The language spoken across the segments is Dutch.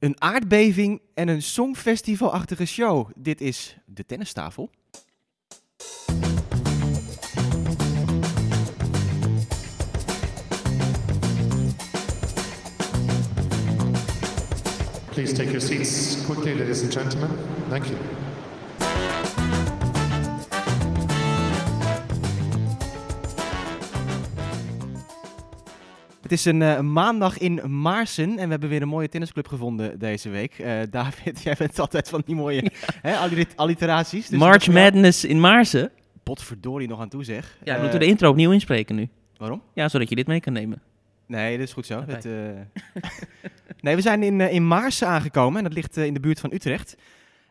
Een aardbeving en een songfestivalachtige show. Dit is de tennistafel. Please take your seats quickly, ladies and gentlemen. Thank you. Het is een eh, maandag in Maarsen en we hebben weer een mooie tennisclub gevonden deze week. Eh, David, jij bent altijd van die mooie hè, allit- alliteraties. dus March Madness in Maarsen. Potverdorie nog aan toe zeg. Ja, Eh, moeten we de intro opnieuw inspreken nu. Waarom? Ja, zodat je dit mee kan nemen. Nee, dat is goed zo. Het, nee, we zijn in, in Maarsen aangekomen en dat ligt in de buurt van Utrecht.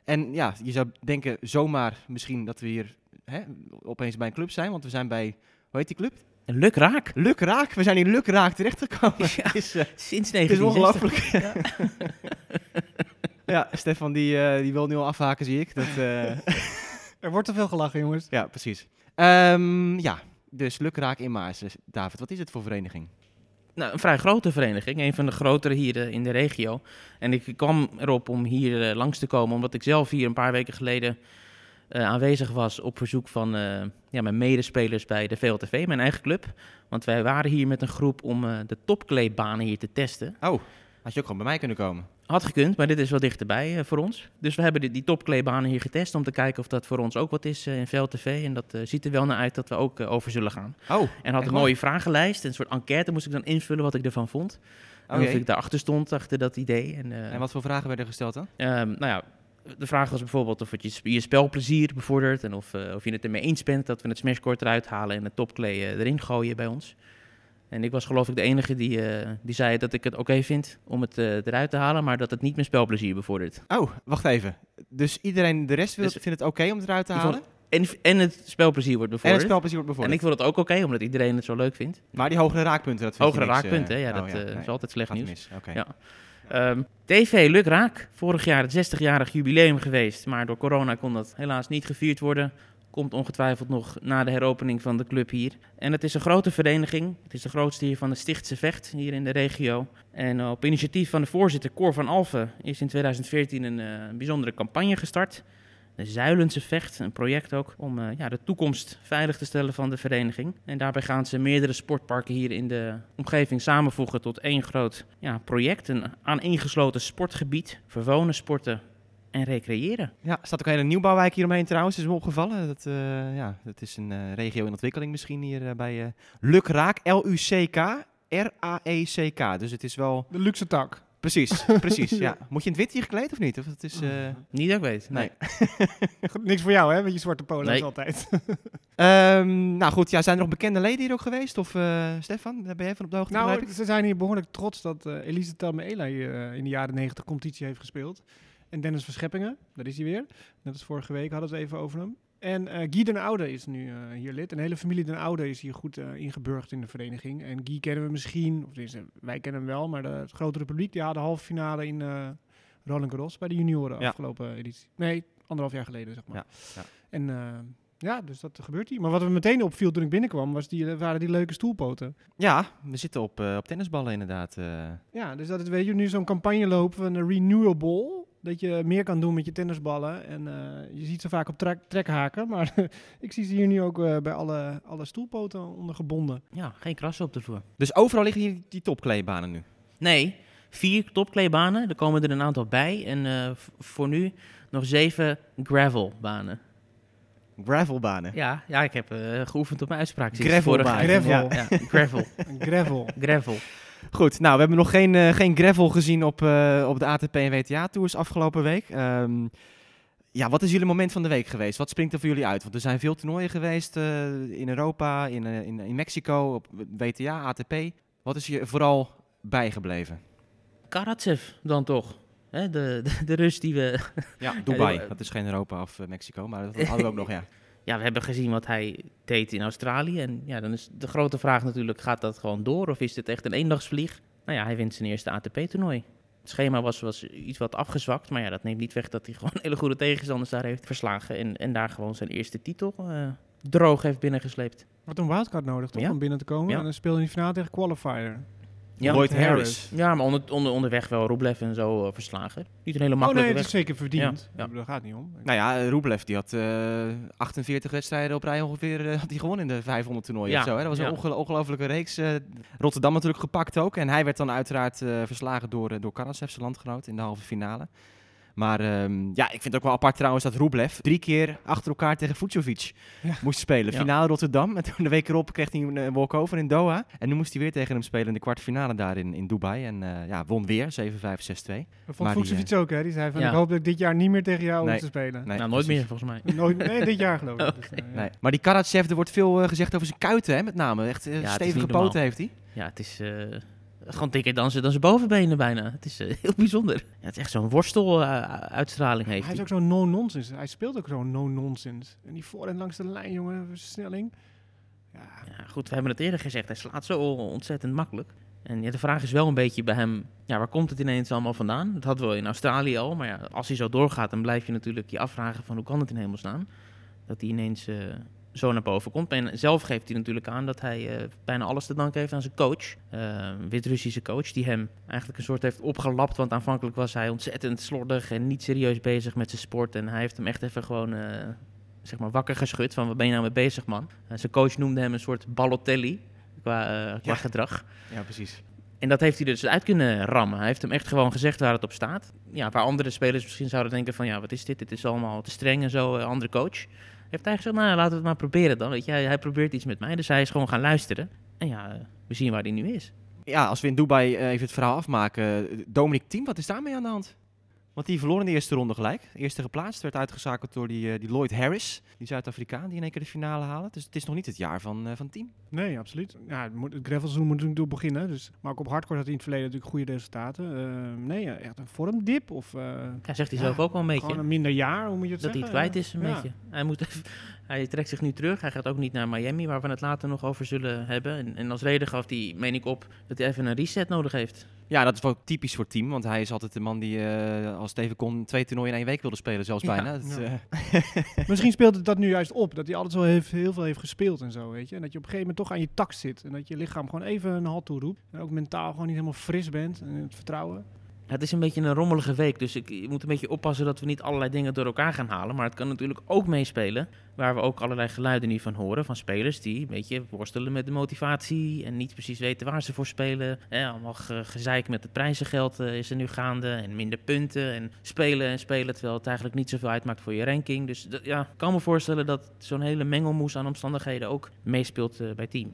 En ja, je zou denken zomaar misschien dat we hier hè, opeens bij een club zijn, want we zijn bij, hoe heet die club? Een luk raak. Luk Raak. We zijn in Luk Raak terechtgekomen. Het is, eh, Sinds het is 1960. ongelooflijk. Ja. Stefan die, eh, die wil nu al afhaken, zie ik. Dat, eh, Er wordt te veel gelachen, jongens. ja, precies. Ehm, ja, dus Luk Raak in Maarsen. David, wat is het voor vereniging? Nou, een vrij grote vereniging. Een van de grotere hier in de regio. En ik kwam erop om hier langs te komen, omdat ik zelf hier een paar weken geleden eh, aanwezig was op verzoek van eh, ja, mijn medespelers bij de VLTV, mijn eigen club. Want wij waren hier met een groep om eh, de topkleedbanen hier te testen. Oh, had je ook gewoon bij mij kunnen komen. Had gekund, maar dit is wat dichterbij voor ons. Dus we hebben die, die topkleedbanen hier getest om te kijken of dat voor ons ook wat is in VLTV. En dat ziet er wel naar uit dat we ook over zullen gaan. Oh, En had een mooie vragenlijst, een soort enquête moest ik dan invullen wat ik ervan vond. En oké. of ik daarachter stond, achter dat idee. En, En wat voor vragen werden gesteld dan? ehm, nou ja, de vraag was bijvoorbeeld of het je, je spelplezier bevordert. En of, eh, of je het ermee eens bent dat we het smashcourt eruit halen en het topklee eh, erin gooien bij ons. En ik was geloof ik de enige die, eh, die zei dat ik het oké vind om het eruit te halen, maar dat het niet mijn spelplezier bevordert. Oh, wacht even. Dus iedereen, de rest wil, Dus- vindt het oké om het eruit te halen? En, en het spelplezier wordt En het bevorderd. spelplezier wordt En bevorderd. ik vond het ook oké, omdat iedereen het zo leuk vindt. Maar die hogere raakpunten, dat vind Hogere niks, raakpunten, ja, oh dat nee, is altijd slecht nieuws. mis. Ja. Ehm, TV Luk Raak, vorig jaar het 60-jarig jubileum geweest, maar door corona kon dat helaas niet gevierd worden. Komt ongetwijfeld nog na de heropening van de club hier. En het is een grote vereniging. Het is de grootste hier van de Stichtse Vecht, hier in de regio. En op initiatief van de voorzitter Cor van Alphen is in 2014 een eh, bijzondere campagne gestart. De Zuilense Vecht, een project ook om eh, ja, de toekomst veilig te stellen van de vereniging. En daarbij gaan ze meerdere sportparken hier in de omgeving samenvoegen tot één groot ja, project. Een aaneengesloten sportgebied voor wonen, sporten en recreëren. Ja, er staat ook een hele nieuwbouwwijk hier omheen trouwens, is me opgevallen. Dat, eh, ja, dat is een eh, regio in ontwikkeling misschien hier eh, bij eh Luk Raak, L-U-C-K, R-A-E-C-K. Dus het is wel... De luxe tak. Precies, precies, ja. Moet je in het wit hier gekleed of niet? Of het is... eh, Niet dat ik weet. Nee. Niks voor jou, hè, met je zwarte polo's Nee. altijd. Ehm, nou goed, ja, zijn er nog bekende leden hier ook geweest? Of eh, Stefan, daar ben jij van op de hoogte? nou, ik? ze zijn hier behoorlijk trots dat eh Elise Telme-Ela hier in de jaren 90 competitie heeft gespeeld. En Dennis Verscheppingen, daar is hij weer. Net als vorige week hadden we het even over hem. En eh Guy den Oude is nu eh, hier lid. En de hele familie den Oude is hier goed eh, ingeburgd in de vereniging. En Guy kennen we misschien, of tenminste, wij kennen hem wel, maar de, het grotere publiek, die had de halve finale in Roland Garros bij de junioren Ja. afgelopen editie. Nee, anderhalf jaar geleden, zeg maar. Ja, ja. En ja, dus dat gebeurt hier. Maar wat me meteen opviel toen ik binnenkwam, was die, waren die leuke stoelpoten. Ja, we zitten op, op tennisballen inderdaad. Ja, dus dat het, weet je, nu zo'n campagne lopen van een renewable. Dat je meer kan doen met je tennisballen. En eh, je ziet ze vaak op trek, trekhaken. Maar ik zie ze hier nu ook eh, bij alle, alle stoelpoten ondergebonden. Ja, geen krassen op de vloer. Dus overal liggen hier die topkleedbanen nu. Nee, vier topkleebanen. Er komen er een aantal bij. En eh, voor nu nog zeven gravelbanen. Gravelbanen. Ja, ja ik heb eh, geoefend op mijn uitspraak. Gravel. Ja, ja, gravel. Gravel. gravel. Goed, nou, we hebben nog geen, eh, geen gravel gezien op, eh, op de ATP en WTA-tours afgelopen week. Ehm, ja, wat is jullie moment van de week geweest? Wat springt er voor jullie uit? Want er zijn veel toernooien geweest eh, in Europa, in, in, in Mexico, op WTA, ATP. Wat is je vooral bijgebleven? Karatsev dan toch. De, de, de Rus die we... Ja, Dubai. dat is geen Europa of Mexico, maar dat hadden we ook nog, ja. Ja, we hebben gezien wat hij deed in Australië. En ja, dan is de grote vraag natuurlijk, gaat dat gewoon door? Of is dit echt een eendagsvlieg? Nou ja, hij wint zijn eerste ATP-toernooi. Het schema was, was iets wat afgezwakt. Maar ja, dat neemt niet weg dat hij gewoon hele goede tegenstanders daar heeft verslagen. En, en daar gewoon zijn eerste titel eh, droog heeft binnengesleept. Wat een wildcard nodig, toch? Ja. Om binnen te komen. Ja. En dan speel je in die finale tegen Qualifier. Ja. Lloyd Harris. Harris. Ja, maar onder, onder, onderweg wel Rublev en zo eh, verslagen. Niet een hele Oh makkelijke nee, het is zeker verdiend. Ja, ja. Daar gaat het niet om. Nou ja, Rublev die had eh 48 wedstrijden op rij ongeveer eh, had hij gewonnen in de 500 toernooien Ja, of zo. Hè? Dat was ja. een onge- ongelofelijke reeks. eh, Rotterdam natuurlijk gepakt ook. En hij werd dan uiteraard eh, verslagen door, eh, door Karatsev, zijn landgenoot, in de halve finale. Maar ehm, ja, ik vind het ook wel apart trouwens dat Rublev drie keer achter elkaar tegen Vucevic Ja. moest spelen. Ja. Finale Rotterdam en toen de week erop kreeg hij een eh, walkover in Doha. En nu moest hij weer tegen hem spelen in de kwartfinale daar in, in Dubai. En eh, ja, won weer, 7-5, 6-2. Dat Maar vond die, Vucevic ook, hè? Die zei van, Ja. ik hoop dat ik dit jaar niet meer tegen jou Nee. hoef te spelen. Nee, nou, nooit precies. meer volgens mij. Nooit, nee, dit jaar geloof ik. Oh, Dus, eh, ja. Nee. Maar die Karatsev, er wordt veel eh, gezegd over zijn kuiten, hè, met name. Echt eh, stevige poten heeft hij. Ja, het is eh, gewoon dikker dan zijn, dan zijn bovenbenen bijna. Het is eh, heel bijzonder. Ja, het is echt zo'n worstel-uitstraling heeft Hij is ook zo'n no-nonsense. Hij speelt ook zo'n no-nonsense. En die voor en langs de lijn, jongen, versnelling. Ja, Ja, goed, we hebben het eerder gezegd. Hij slaat zo ontzettend makkelijk. En ja, de vraag is wel een beetje bij hem, ja, waar komt het ineens allemaal vandaan? Dat hadden we in Australië al, maar ja, als hij zo doorgaat, dan blijf je natuurlijk je afvragen van hoe kan het in hemelsnaam? Dat hij ineens eh, zo naar boven komt. En zelf geeft hij natuurlijk aan dat hij eh, bijna alles te danken heeft aan zijn coach. eh, Wit-Russische coach, die hem eigenlijk een soort heeft opgelapt. Want aanvankelijk was hij ontzettend slordig en niet serieus bezig met zijn sport. En hij heeft hem echt even gewoon... eh, zeg maar wakker geschud van wat ben je nou mee bezig man. Zijn coach noemde hem een soort Balotelli qua, qua Ja. gedrag. Ja, precies. En dat heeft hij er dus uit kunnen rammen. Hij heeft hem echt gewoon gezegd waar het op staat. Ja, waar andere spelers misschien zouden denken van ja, wat is dit? Dit is allemaal te streng en zo, andere coach. Heeft hij gezegd, nou laten we het maar proberen dan. Weet je, hij, probeert iets met mij, dus hij is gewoon gaan luisteren. En ja, we zien waar hij nu is. Ja, als we in Dubai eh, even het verhaal afmaken. Dominic Thiem, wat is daarmee aan de hand? Want die verloor in de eerste ronde gelijk. Eerste geplaatst, werd uitgezakeld door die, eh, die Lloyd Harris, die Zuid-Afrikaan, die in één keer de finale halen. Dus het is nog niet het jaar van, eh van Team. nee, absoluut. Ja, het, moet, het gravelseizoen moet natuurlijk door beginnen. Dus, maar ook op hardcore had hij in het verleden natuurlijk goede resultaten. Eh, nee, ja, echt een vormdip of eh, Ja, zegt hij Ja, zelf ook wel een beetje. gewoon een minder jaar, hoe moet je het dat hij zeggen? het kwijt is, een Ja. beetje. Hij, moet even- hij trekt zich nu terug. Hij gaat ook niet naar Miami, waar we het later nog over zullen hebben. En, en als reden gaf hij, meen ik op, dat hij even een reset nodig heeft. Ja, dat is wel typisch voor Team, want hij is altijd de man die eh, als het even kon twee toernooien in één week wilde spelen, zelfs Ja, bijna. Dat, ja. eh, Misschien speelt het dat nu juist op. Dat hij altijd zo heeft, heel veel heeft gespeeld en zo, weet je. En dat je op een gegeven moment toch aan je tak zit. En dat je lichaam gewoon even een halt toe roept. En ook mentaal gewoon niet helemaal fris bent. En het vertrouwen. Het is een beetje een rommelige week, dus ik, je moet een beetje oppassen dat we niet allerlei dingen door elkaar gaan halen. Maar het kan natuurlijk ook meespelen, waar we ook allerlei geluiden nu van horen, van spelers die een beetje worstelen met de motivatie en niet precies weten waar ze voor spelen. Allemaal ge- gezeik met het prijzengeld eh, is er nu gaande en minder punten en spelen en spelen, terwijl het eigenlijk niet zoveel uitmaakt voor je ranking. Dus ja, ik kan me voorstellen dat zo'n hele mengelmoes aan omstandigheden ook meespeelt eh, bij team.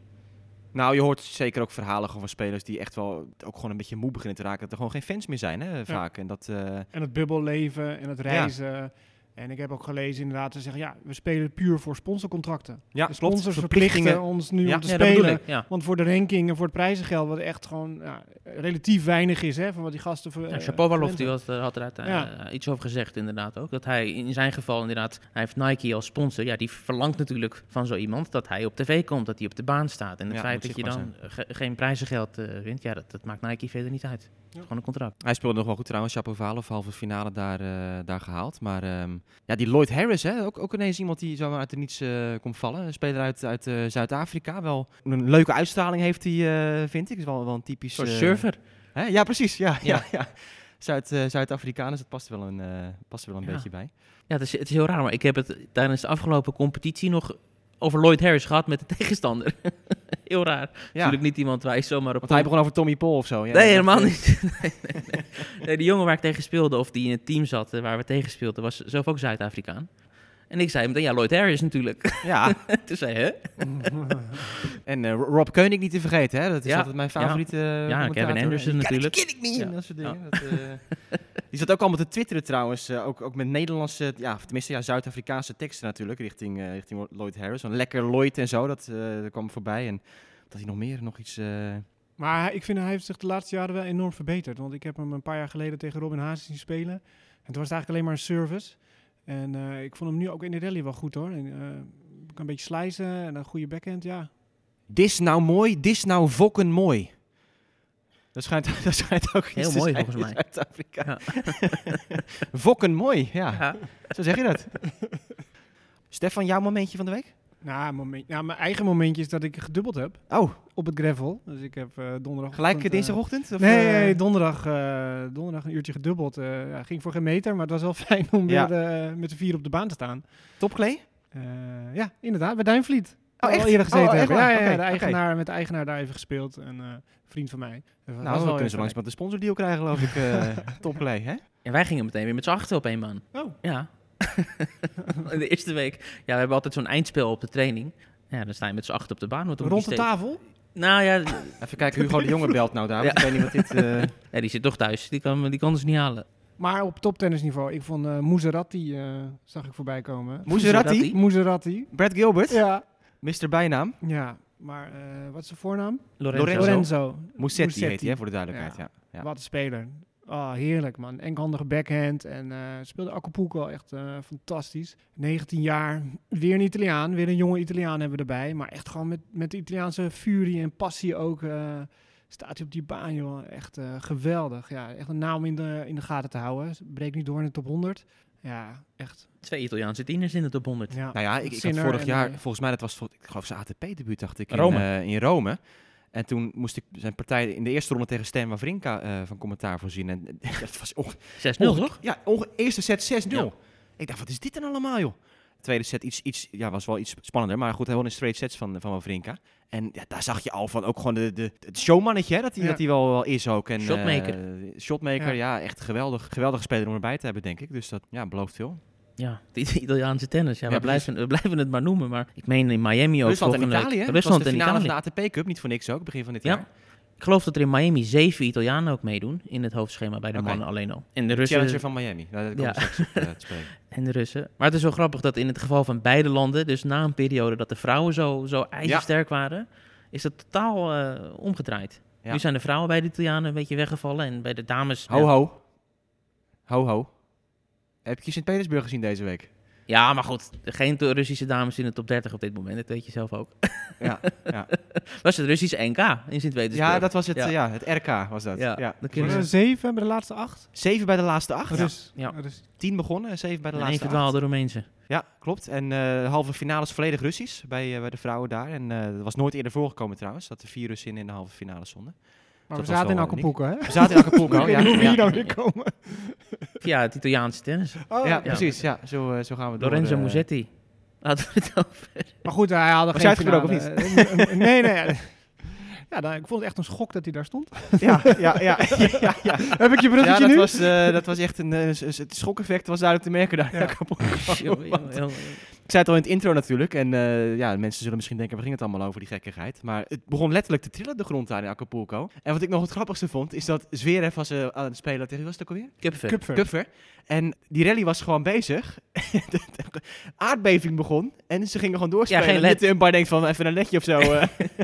Nou, je hoort zeker ook verhalen van spelers die echt wel ook gewoon een beetje moe beginnen te raken. Dat er gewoon geen fans meer zijn, hè, vaak. En dat, eh, En het bubbelleven en het reizen. En ik heb ook gelezen inderdaad te zeggen, ja, we spelen puur voor sponsorcontracten. ja, de sponsors verplichten ons nu Ja, om te Ja, spelen. ik. Ja. Want voor de ranking en voor het prijzengeld, wat echt gewoon ja, relatief weinig is, hè, van wat die gasten ver, Ja, eh, Shapovalov die was, er- had er eh, iets over gezegd inderdaad ook. Dat hij in zijn geval inderdaad, hij heeft Nike als sponsor. Ja, die verlangt natuurlijk van zo iemand dat hij op tv komt, dat hij op de baan staat. En het feit dat je dan ge- geen prijzengeld eh, wint, ja, dat, dat maakt Nike verder niet uit. Gewoon een contract. Hij speelde nog wel goed trouwens, Shapovalov, halve finale daar, eh, daar gehaald. Maar ehm, ja, die Lloyd Harris, hè, ook, ook ineens iemand die zomaar uit de niets eh, komt vallen. Een speler uit, uit eh, Zuid-Afrika. Wel een leuke uitstraling heeft hij, eh, vind ik. Is wel, wel een typisch... Een surfer. Hè? Ja, precies. Ja, ja. Ja. ja, Zuid, Zuid-Afrikaan, dus het past er wel een, eh, past er wel een Ja. beetje bij. Ja, het is, het is heel raar, maar ik heb het tijdens de afgelopen competitie nog over Lloyd Harris gehad met de tegenstander. heel raar. Ja, Natuurlijk niet iemand waar je zomaar op want hij begon over Tommy Paul of zo. Ja, nee, helemaal niet. nee, nee, nee. Nee, die jongen waar ik tegen speelde, of die in het team zat eh, waar we tegen speelden, was zelf ook Zuid-Afrikaan. En ik zei meteen, ja, Lloyd Harris natuurlijk. Ja, Toen zei hij, hè? en eh, Rob Koenig niet te vergeten, hè? Dat is Ja, altijd mijn favoriete Ja, commentator. Kevin Anderson natuurlijk. Die ken ik niet, Ja. en dat soort dingen. Dat, eh, die zat ook allemaal te twitteren trouwens, eh, ook, ook met Nederlandse, ja, of tenminste ja, Zuid-Afrikaanse teksten natuurlijk, richting, eh, richting Lloyd Harris. Een lekker Lloyd en zo, dat, eh, dat kwam voorbij. En dat hij nog meer, nog iets... eh, Maar ik vind hij heeft zich de laatste jaren wel enorm verbeterd. Want ik heb hem een paar jaar geleden tegen Robin Haas zien spelen. En toen was het eigenlijk alleen maar een service. En eh, ik vond hem nu ook in de rally wel goed hoor. En, eh, kan een beetje slicen en een goede backhand, ja. Dis nou mooi, dis nou fokken mooi. Dat schijnt, dat schijnt ook iets Heel te mooi, zijn volgens mij. Zuid-Afrika. Fokken mooi, ja. Ja. Zo zeg je dat. Stefan, jouw momentje van de week? Nou, moment, nou, mijn eigen momentje is dat ik gedubbeld heb Oh, op het gravel. Dus ik heb eh, donderdag... gelijk eh, dinsdagochtend? Of, Nee, eh, nee, donderdag, eh, donderdag een uurtje gedubbeld. Eh, ja, ging voor geen meter, maar het was wel fijn om Ja. weer eh, met z'n vier op de baan te staan. Topklee? Eh, ja, inderdaad, bij Duinvliet. Oh, Al echt? eerder gezeten Oh, echt hebben. Ja, ja, de eigenaar, met de eigenaar daar even gespeeld. En eh, vriend van mij. Dat was Nou, we wel kunnen zo langs met de sponsordeal krijgen, geloof ik. eh Topklee, hè? En wij gingen meteen weer met z'n achter op één baan. Oh. Ja. In de eerste week. Ja, we hebben altijd zo'n eindspel op de training. Ja, dan sta je met z'n achter op de baan. Rond de steeds? tafel? Nou ja, Even kijken, Hugo de Jonge belt nou daar. Ja. Ik weet niet wat dit... eh, ja, die zit toch thuis. Die kan, die kan dus niet halen. Maar op toptennisniveau. Ik vond eh Muserati, eh, zag ik voorbij komen. Muserati? Muserati. Brad Gilbert? Ja. Mr. Bijnaam? Ja, maar eh, wat is zijn voornaam? Lorenzo. Lorenzo. Lorenzo. Musetti heet hij, hè, voor de duidelijkheid. Ja. Ja. Wat een speler. Oh, heerlijk man. Enkhandige backhand. En eh, speelde Acapulco echt eh, fantastisch. 19 jaar, weer een Italiaan. Weer een jonge Italiaan hebben we erbij. Maar echt gewoon met, met de Italiaanse furie en passie ook. eh, staat hij op die baan, joh. Echt eh, geweldig. Ja, echt een naam in de, in de gaten te houden. Breekt nu door in de top 100. Ja, echt. Twee Italiaanse tieners in de top 100. Ja. Nou ja, ik, ik had vorig jaar, volgens mij, dat was voor, ik geloof zijn ATP-debuut, dacht ik, in eh, in Rome. En toen moest ik zijn partij in de eerste ronde tegen Stan Wawrinka eh, van commentaar voorzien. En dat was onge- 6-0 onge- toch? Ja, eerste set 6-0. Ja. Ik dacht, wat is dit dan allemaal, joh? Tweede set iets, iets, ja, was wel iets spannender, maar goed, heel in straight sets van, van Wawrinka. En ja, daar zag je al van ook gewoon de, de, het showmannetje, hè, dat hij Ja. dat hij wel, wel is ook. En, Shotmaker. eh, shotmaker, ja. echt geweldig, geweldige speler om erbij te hebben, denk ik. Dus dat ja, belooft veel. Ja, de Italiaanse tennis. Ja, Ja, we, blijven, we blijven het maar noemen. Maar ik meen in Miami ook Rusland en week- Italië? Dat Rusland de en finale Italië. van de ATP Cup, niet voor niks ook, begin van dit Ja. jaar. Ik geloof dat er in Miami zeven Italianen ook meedoen in het hoofdschema bij de mannen alleen al. En de Russen. Challenger van Miami, daar kom Ja. straks eh. En de Russen. Maar het is wel grappig dat in het geval van beide landen, dus na een periode dat de vrouwen zo, zo ijzersterk waren, is dat totaal eh, omgedraaid. Ja. Nu zijn de vrouwen bij de Italianen een beetje weggevallen en bij de dames... Ho ho. Ho ho. Heb je Sint-Petersburg gezien deze week? Ja, maar goed, geen Russische dames in de top 30 op dit moment, dat weet je zelf ook. Ja, ja. Was het Russische NK in Sint-Petersburg? ja dat was het, Ja. ja. het RK was dat. Ja, Ja. dan we zeven bij de laatste acht? Zeven bij de laatste acht. Dus, Ja. dus Tien begonnen en zeven bij de En één laatste verdwaalde acht. Roemeense. Ja, klopt. En eh, de halve finales volledig Russisch bij, eh, bij de vrouwen daar. En eh, dat was nooit eerder voorgekomen trouwens, dat er vier Russen in, in de halve finale stonden. Maar Dat we zaten in wel Acapulco, hè? We zaten in Acapulco. Ja, hoe ja. hier nou weer komen. Ja, het Italiaanse tennis. Oh, Ja, precies. Ja, zo, eh, zo gaan we door. Lorenzo eh, Musetti. Laten we het over. Maar goed, hij haalde Was geen jij. Eh, nee, nee. Ja, dan, ik vond het echt een schok dat hij daar stond. Ja, ja, ja, ja, ja, ja. Heb ik je Ja, bruggetje dat nu? was, eh, dat was echt een, eh, s- het schokeffect was duidelijk te merken daar. in Ja. Jongen. Ik zei het al in het intro natuurlijk. En eh, ja, mensen zullen misschien denken, waar ging het allemaal over, die gekkigheid. Maar het begon letterlijk te trillen, de grond daar in Acapulco. En wat ik nog het grappigste vond, is dat Zverev was eh, aan het spelen tegen, wie was het ook alweer? Kupfer. Kupfer. Kupfer. En die rally was gewoon bezig. de aardbeving begon. En ze gingen gewoon doorspelen. Ja, geen En led. De umpire denkt van, even een ledje of zo. eh.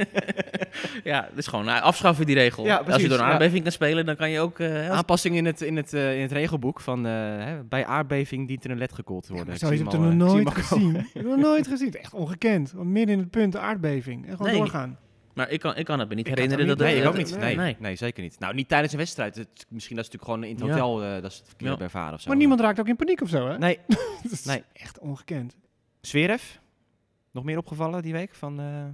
Ja, is gewoon eh, afschaffen die regel. Ja, Als je door een ja. aardbeving kan spelen, dan kan je ook... eh, als- Aanpassing in het, in, het, eh, in het regelboek van eh, hè, bij aardbeving dient er een led gekoeld te Ja, worden. maar Ik zo is zie het er nog nooit al Ik heb nog nooit gezien. Echt ongekend. Want Midden in het punt, de aardbeving. En gewoon Nee. doorgaan. Maar ik kan, ik kan het me niet Ik het herinneren dat... niet. dat- Nee, ik ook niet. Nee, nee. zeker niet. Nou, niet tijdens een wedstrijd. Het, misschien dat is natuurlijk gewoon in het Ja. hotel eh, dat ze het verkeerd Ja. ervaren of zo. Maar niemand raakt ook in paniek of zo, hè? Nee. Dat is Nee. echt ongekend. Zverev, nog meer opgevallen die week van, eh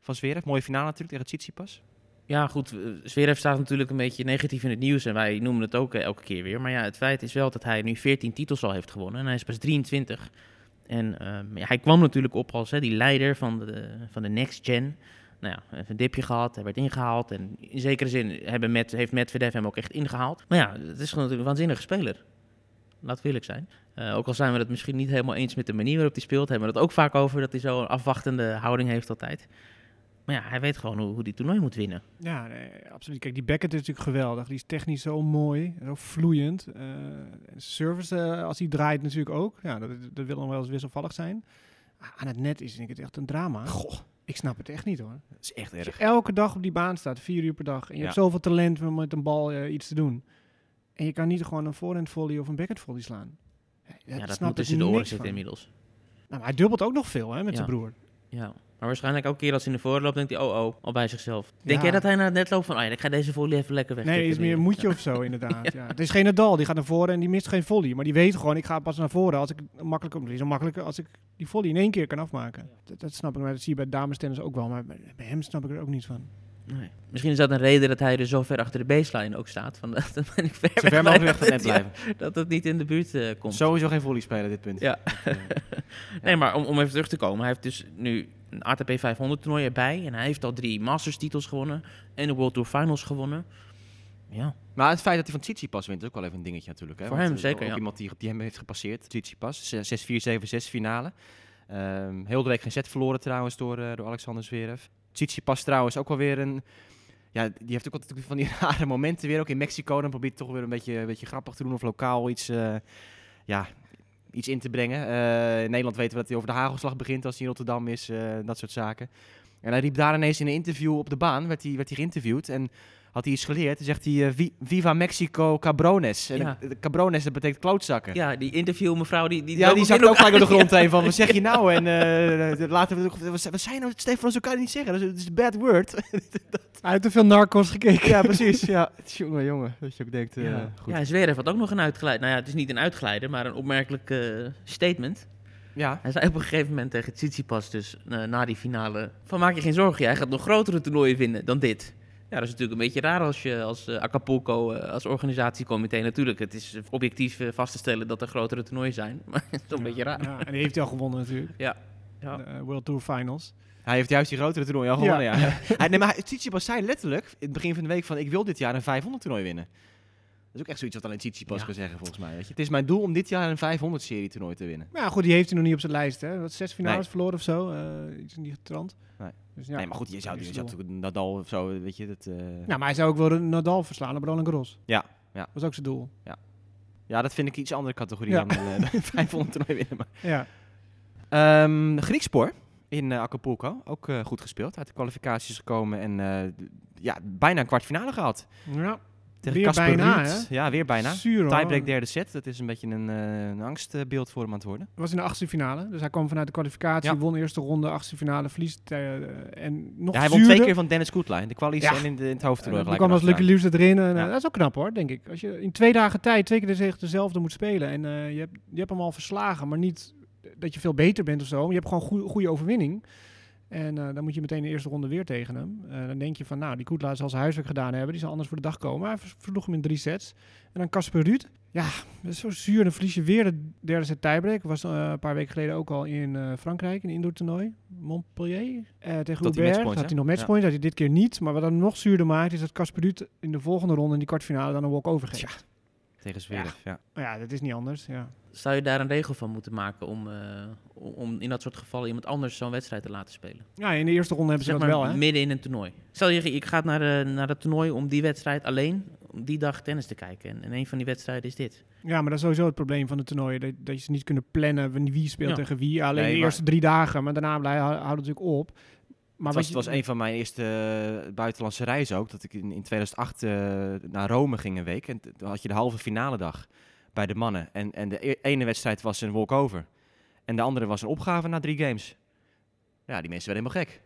van Zverev? Mooie finale natuurlijk tegen Tsitsipas. Ja, goed. eh, Zverev staat natuurlijk een beetje negatief in het nieuws en wij noemen het ook elke keer weer. Maar ja, het feit is wel dat hij nu 14 titels al heeft gewonnen en hij is pas 23. En ehm, hij kwam natuurlijk op als hè, die leider van de, van de next gen. Nou ja, even een dipje gehad, hij werd ingehaald. En in zekere zin hebben Met, heeft hem ook echt ingehaald. Maar ja, het is gewoon een waanzinnige speler. Laten we eerlijk zijn. Eh, ook al zijn we het misschien niet helemaal eens met de manier waarop hij speelt, hebben we het ook vaak over dat hij zo'n afwachtende houding heeft altijd. Maar ja, hij weet gewoon hoe, hoe die toernooi moet winnen. Ja, nee, absoluut. Kijk, die Beckett is natuurlijk geweldig. Die is technisch zo mooi, zo vloeiend. Eh, service, eh, als hij draait natuurlijk ook. Ja, dat, dat wil nog wel eens wisselvallig zijn. Ah, Aan het net is denk ik het echt een drama. Goh, Ik snap het echt niet hoor. dat is echt Als je erg. elke dag op die baan staat, vier uur per dag. En je Ja. hebt zoveel talent om met een bal eh, iets te doen. En je kan niet gewoon een voorhand volley of een backhand volley slaan. Ja, Ja, dat snap moet tussen de oren zitten inmiddels. Nou, maar hij dubbelt ook nog veel hè, met Ja. zijn broer. Ja. Maar waarschijnlijk elke keer als hij naar voren loopt, denkt hij, oh oh, al bij zichzelf. Denk Ja. jij dat hij na het net loopt van, oh ja, ik ga deze volley even lekker weg. Nee, is meer een moedje of zo inderdaad. ja. Het is geen Nadal, die gaat naar voren en die mist geen volley. Maar die weet gewoon, ik ga pas naar voren als ik makkelijk, zo makkelijk als ik die volley in één keer kan afmaken. Dat, dat snap ik, maar dat zie je bij damestennis ook wel. Maar bij bij hem snap ik er ook niet van. Nee. Misschien is dat een reden dat hij er zo ver achter de baseline ook staat. Van, dat ben ik ver Zo ver mogelijk bij weg van net blijven. ja, dat het niet in de buurt eh, komt. Sowieso geen volley spelen, dit punt. Ja. Nee, maar om, om even terug te komen. Hij heeft dus nu een ATP 500 toernooi erbij. En hij heeft al drie Masters titels gewonnen. En de World Tour Finals gewonnen. Ja, Maar het feit dat hij van Tsitsipas wint is ook wel even een dingetje natuurlijk. Hè? Voor Want, hem eh, zeker, Ook ja. iemand die, die hem heeft gepasseerd, Tsitsipas. 6-4, 7-6 finale. Ehm, heel de week geen set verloren trouwens door, eh, door Alexander Zverev. Tsitsipas trouwens ook wel weer een... Ja, die heeft ook altijd van die rare momenten weer. Ook in Mexico, dan probeert hij toch weer een beetje, een beetje grappig te doen of lokaal iets, eh, ja, iets in te brengen. Eh, in Nederland weten we dat hij over de hagelslag begint als hij in Rotterdam is, eh, dat soort zaken. En hij riep daar ineens in een interview op de baan, werd hij, werd hij geïnterviewd en had hij iets geleerd. Dan zegt hij, eh, "Vi- Viva Mexico cabrones. En Ja. de- de cabrones, dat betekent klootzakken. ja die interview mevrouw die... die Ja, die ook zat in ook gelijk door de grond heen van, wat zeg je nou? En eh, laten we, wat je nou, Stefan, zo kan je het niet zeggen. Dat is, dat is een bad word. Hij heeft te veel narcos gekeken. ja, precies. Ja. Jongen, jongen. Dat je ook denkt, eh, Ja, goed. ja Zverev had ook nog een uitgeleid. Nou ja, het is niet een uitgeleider, maar een opmerkelijk statement. Ja. Hij zei op een gegeven moment tegen Tsitsipas, dus na die finale... Van maak je geen zorgen, jij gaat nog grotere toernooien winnen dan dit. Ja, dat is natuurlijk een beetje raar als je als eh, Acapulco, eh, als organisatiecomité... Natuurlijk, het is objectief eh, vast te stellen dat er grotere toernooien zijn. Maar het is toch een beetje raar. Ja, en die heeft hij al gewonnen natuurlijk. Ja. Ja. De World Tour Finals. Hij heeft juist die grotere toernooi al gewonnen, ja. Ja. hij, nee, maar Tsitsipas zei letterlijk in het begin van de week van... ik wil dit jaar een 500 toernooi winnen. Dat is ook echt zoiets wat alleen Tsitsipas Ja. kan zeggen, volgens mij. Weet je. Het is mijn doel om dit jaar een 500-serie toernooi te winnen. Maar ja, goed, die heeft hij nog niet op zijn lijst. Hè? Wat, zes finales Nee. verloren of zo? eh, iets in die trant. Nee. Dus, ja, nee, maar goed, je zou, je is zou Nadal of zo, weet je. Dat, eh, Nou, maar hij zou ook wel de Nadal verslaan op Roland Garros. Ja, ja. Dat was ook zijn doel. Ja, dat vind ik iets andere categorie Ja. dan de 500 toernooi winnen. Maar. Ja. Ehm Griekspoor in eh, Acapulco, ook eh, goed gespeeld. Uit de kwalificaties gekomen en ja, bijna een kwartfinale gehad. ja. Tegen Weer bijna, Ruud. Ja, weer bijna. Zuur. Tiebreak derde set, dat is een beetje een, eh, een angstbeeld voor hem aan het worden. was in de achtste finale. Dus hij kwam vanuit de kwalificatie, Ja. won eerste ronde, achtste finale, verliest. eh, en nog Ja, hij won twee keer van Dennis Koetla in de kwalies Ja. en in, de, in het hoofdtoernooi. gelijk kwam als Lucky. Loose erin. En, eh. Dat is ook knap hoor, denk ik. Als je in twee dagen tijd twee keer de- dezelfde moet spelen. En je, hebt, je hebt hem al verslagen, maar niet dat je veel beter bent of zo. Maar je hebt gewoon goede overwinning. En eh, dan moet je meteen de eerste ronde weer tegen hem. Eh, dan denk je van, nou, die Koetla zal zijn huiswerk gedaan hebben. Die zal anders voor de dag komen. Maar hij versloeg hem in drie sets. En dan Casper Ruud. Ja, dat is zo zuur. Dan verlies je weer de derde set tiebreak. Was eh, een paar weken geleden ook al in Frankrijk, in een indoor toernooi. Montpellier. Tegen Hubert. Had hij nog matchpoints, had hij dit keer niet. Maar wat hem nog zuurder maakt, is dat Casper Ruud in de volgende ronde, in die kwartfinale, dan een walk-over geeft. Tegen Zverev, ja. Ja, dat is niet anders. Ja. Zou je daar een regel van moeten maken om, eh, om- in dat soort gevallen iemand anders zo'n wedstrijd te laten spelen? ja, in de eerste ronde hebben ze Zeg dat maar wel, hè? midden in een toernooi. Stel je, ik ga naar, de, naar het toernooi om die wedstrijd alleen, om die dag tennis te kijken. En, en een van die wedstrijden is dit. Ja, maar dat is sowieso het probleem van de toernooien. Dat, dat je ze niet kunnen plannen wie- wie speelt Ja. tegen wie. Alleen Nee, de maar- eerste drie dagen, maar daarna blij, hou- houdt het natuurlijk op. Maar het, was, het een van mijn eerste eh, buitenlandse reizen ook. Dat ik in, in 2008 eh, naar Rome ging een week. En toen had je de halve finale dag bij de mannen. En, en de e- ene wedstrijd was een walkover. En de andere was een opgave na drie games. Ja, die mensen werden helemaal gek.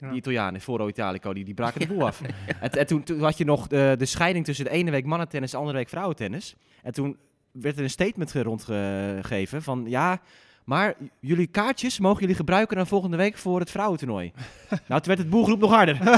Ja. Die Italianen, Foro Italico, die, die braken de boel af. En, en toen, toen had je nog de, de scheiding tussen de ene week mannentennis en de andere week vrouwentennis. En toen werd er een statement ge- rondgegeven van... Ja, maar jullie kaartjes mogen jullie gebruiken dan volgende week voor het vrouwentoernooi. nou, toen werd het boelgroep nog harder.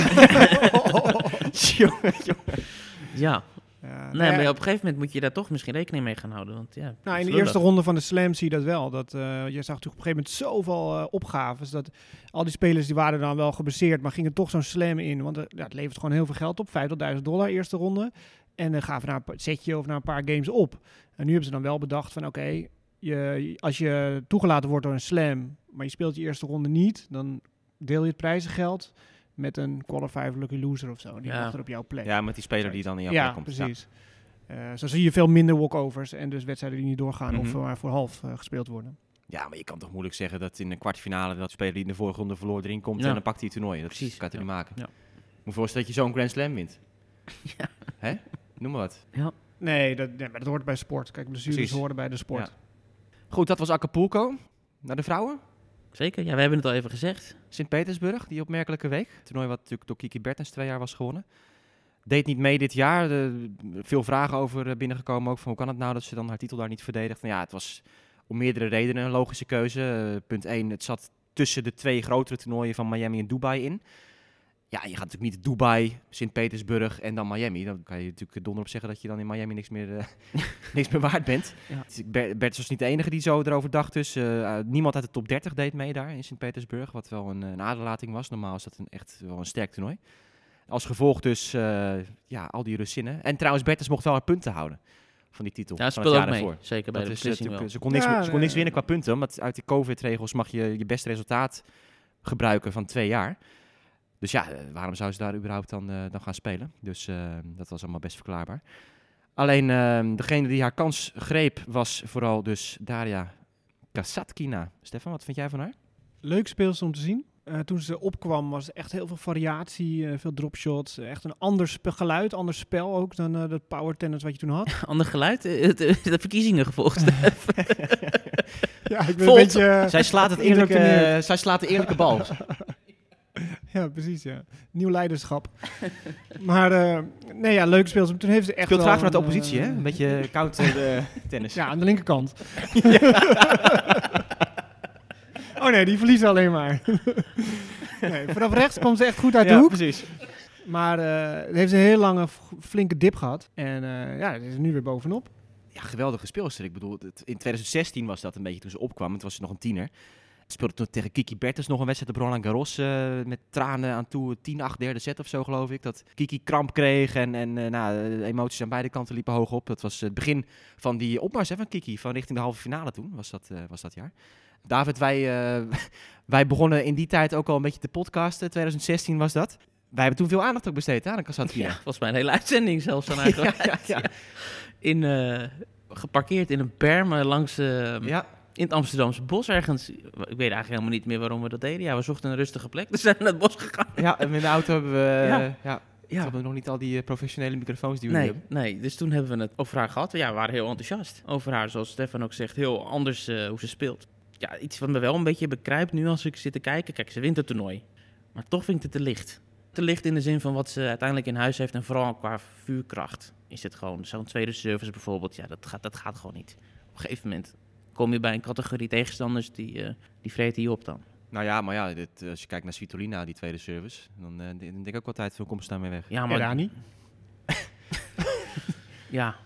Ja, Ja, nee, nou maar op een gegeven moment moet je daar toch misschien rekening mee gaan houden. Want, ja, Nou, in de eerste ronde van de Slam zie je dat wel. Dat, eh, je zag natuurlijk op een gegeven moment zoveel eh, opgaves. Dat al die spelers die waren dan wel geblesseerd, maar gingen toch zo'n Slam in. Want eh, ja, het levert gewoon heel veel geld op. 50.000 dollar eerste ronde. En dan gaven na een setje of na een paar games op. En nu hebben ze dan wel bedacht van oké, je, als je toegelaten wordt door een Slam, maar je speelt je eerste ronde niet, dan deel je het prijzengeld met een qualifier lucky loser of zo. Die Ja. er op jouw plek. Ja, met die speler die dan in jouw Ja, plek komt. precies. Eh, zo zie je veel minder walkovers en dus wedstrijden die niet doorgaan of Mhm. maar voor half eh, gespeeld worden. Ja, maar je kan toch moeilijk zeggen dat in een kwartfinale dat speler die in de vorige ronde verloor erin komt Ja. en dan pakt hij het toernooi. Dat Precies, kan je ja. niet maken. Ja. Moet je voorstellen dat je zo'n Grand Slam wint. Ja. Hè? Noem maar wat. Nee, dat, nee, maar dat hoort bij sport. Kijk, blessures Precies. horen bij de sport. Goed, dat was Acapulco. Naar de vrouwen? Zeker, ja, we hebben het al even gezegd. Sint-Petersburg, die opmerkelijke week. Het toernooi wat natuurlijk door Kiki Bertens twee jaar was gewonnen. Deed niet mee dit jaar. De, veel vragen over eh, binnengekomen ook van hoe kan het nou dat ze dan haar titel daar niet verdedigt. Nou ja, het was om meerdere redenen een logische keuze. Uh, punt 1, het zat tussen de twee grotere toernooien van Miami en Dubai in. Ja, je gaat natuurlijk niet Dubai, Sint-Petersburg en dan Miami. Dan kan je natuurlijk donder op zeggen dat je dan in Miami niks meer, uh, niks meer waard bent. Ja. Bert was niet de enige die zo erover dacht. Dus uh, niemand uit de top 30 deed mee daar in Sint-Petersburg. Wat wel een, een aderlating was. Normaal is dat een, echt wel een sterk toernooi. Als gevolg dus uh, ja, al die Russinnen. En trouwens, Bertens mocht wel haar punten houden van die titel. Ja, speelde ook mee. Voor. Zeker bij dat de is, wel. Ze kon niks, ja, ze kon niks winnen qua punten. Want uit die COVID-regels mag je je beste resultaat gebruiken van twee jaar. Dus ja, waarom zou ze daar überhaupt dan, uh, dan gaan spelen? Dus uh, dat was allemaal best verklaarbaar. Alleen uh, degene die haar kans greep was vooral dus Daria Kasatkina. Stefan, wat vind jij van haar? Leuk speelster om te zien. Uh, toen ze opkwam was er echt heel veel variatie, uh, veel dropshots. Echt een ander geluid, ander spel ook dan uh, dat power tennis wat je toen had. ander geluid? de verkiezingen gevolgd. ja, ik ben een beetje... Zij slaat, het eerlijke, zij slaat de eerlijke bal. ja, precies, ja. Nieuw leiderschap. maar uh, nee, ja, leuk speelsom. Toen heeft ze echt Speelt graag vanuit de oppositie, hè? Een beetje counter uh, tennis. Ja, aan de linkerkant. oh nee, die verliezen alleen maar. nee, vanaf rechts komt ze echt goed uit de hoek. precies. Maar uh, heeft ze een heel lange, flinke dip gehad. En ja, ze is nu weer bovenop. Ja, geweldige speelster. Ik bedoel, het, in 2016 was dat een beetje toen ze opkwam. Het was ze nog een tiener speelde toen tegen Kiki Bertens nog een wedstrijd op Roland Garros uh, met tranen aan toe. 10-8 derde set of zo geloof ik. Dat Kiki kramp kreeg en, en uh, nou, de emoties aan beide kanten liepen hoog op. Dat was het begin van die opmars hè, van Kiki, van richting de halve finale toen, was dat, uh, was dat jaar. David, wij, wij begonnen in die tijd ook al een beetje te podcasten. 2016 was dat. Wij hebben toen veel aandacht ook besteed aan de Kasatkina. Ja, volgens mij een hele uitzending zelfs van eigenlijk. ja, ja, ja. In, geparkeerd in een berm langs... ja in het Amsterdamse bos ergens. Ik weet eigenlijk helemaal niet meer waarom we dat deden. Ja, we zochten een rustige plek, dus zijn we naar het bos gegaan. Ja, en in de auto hebben we... Ja. ja. Ja. hebben we nog niet al die uh, professionele microfoons die we nee, hebben. Nee, dus toen hebben we het over haar gehad. Ja, we waren heel enthousiast over haar. Zoals Stefan ook zegt, heel anders uh, hoe ze speelt. Ja, iets wat me wel een beetje bekruipt nu als ik zit te kijken. Kijk, ze wint het toernooi. Maar toch vind ik het te licht. Te licht in de zin van wat ze uiteindelijk in huis heeft. En vooral qua vuurkracht is het gewoon. Zo'n tweede service bijvoorbeeld, ja, dat gaat, dat gaat gewoon niet. Op een gegeven moment kom je bij een categorie tegenstanders die, uh, die vreten je op dan. Nou ja, maar ja, dit, als je kijkt naar Svitolina, die tweede service, dan, uh, dan denk ik ook wel tijd veel komst daarmee weg. Ja, maar Rani? ja,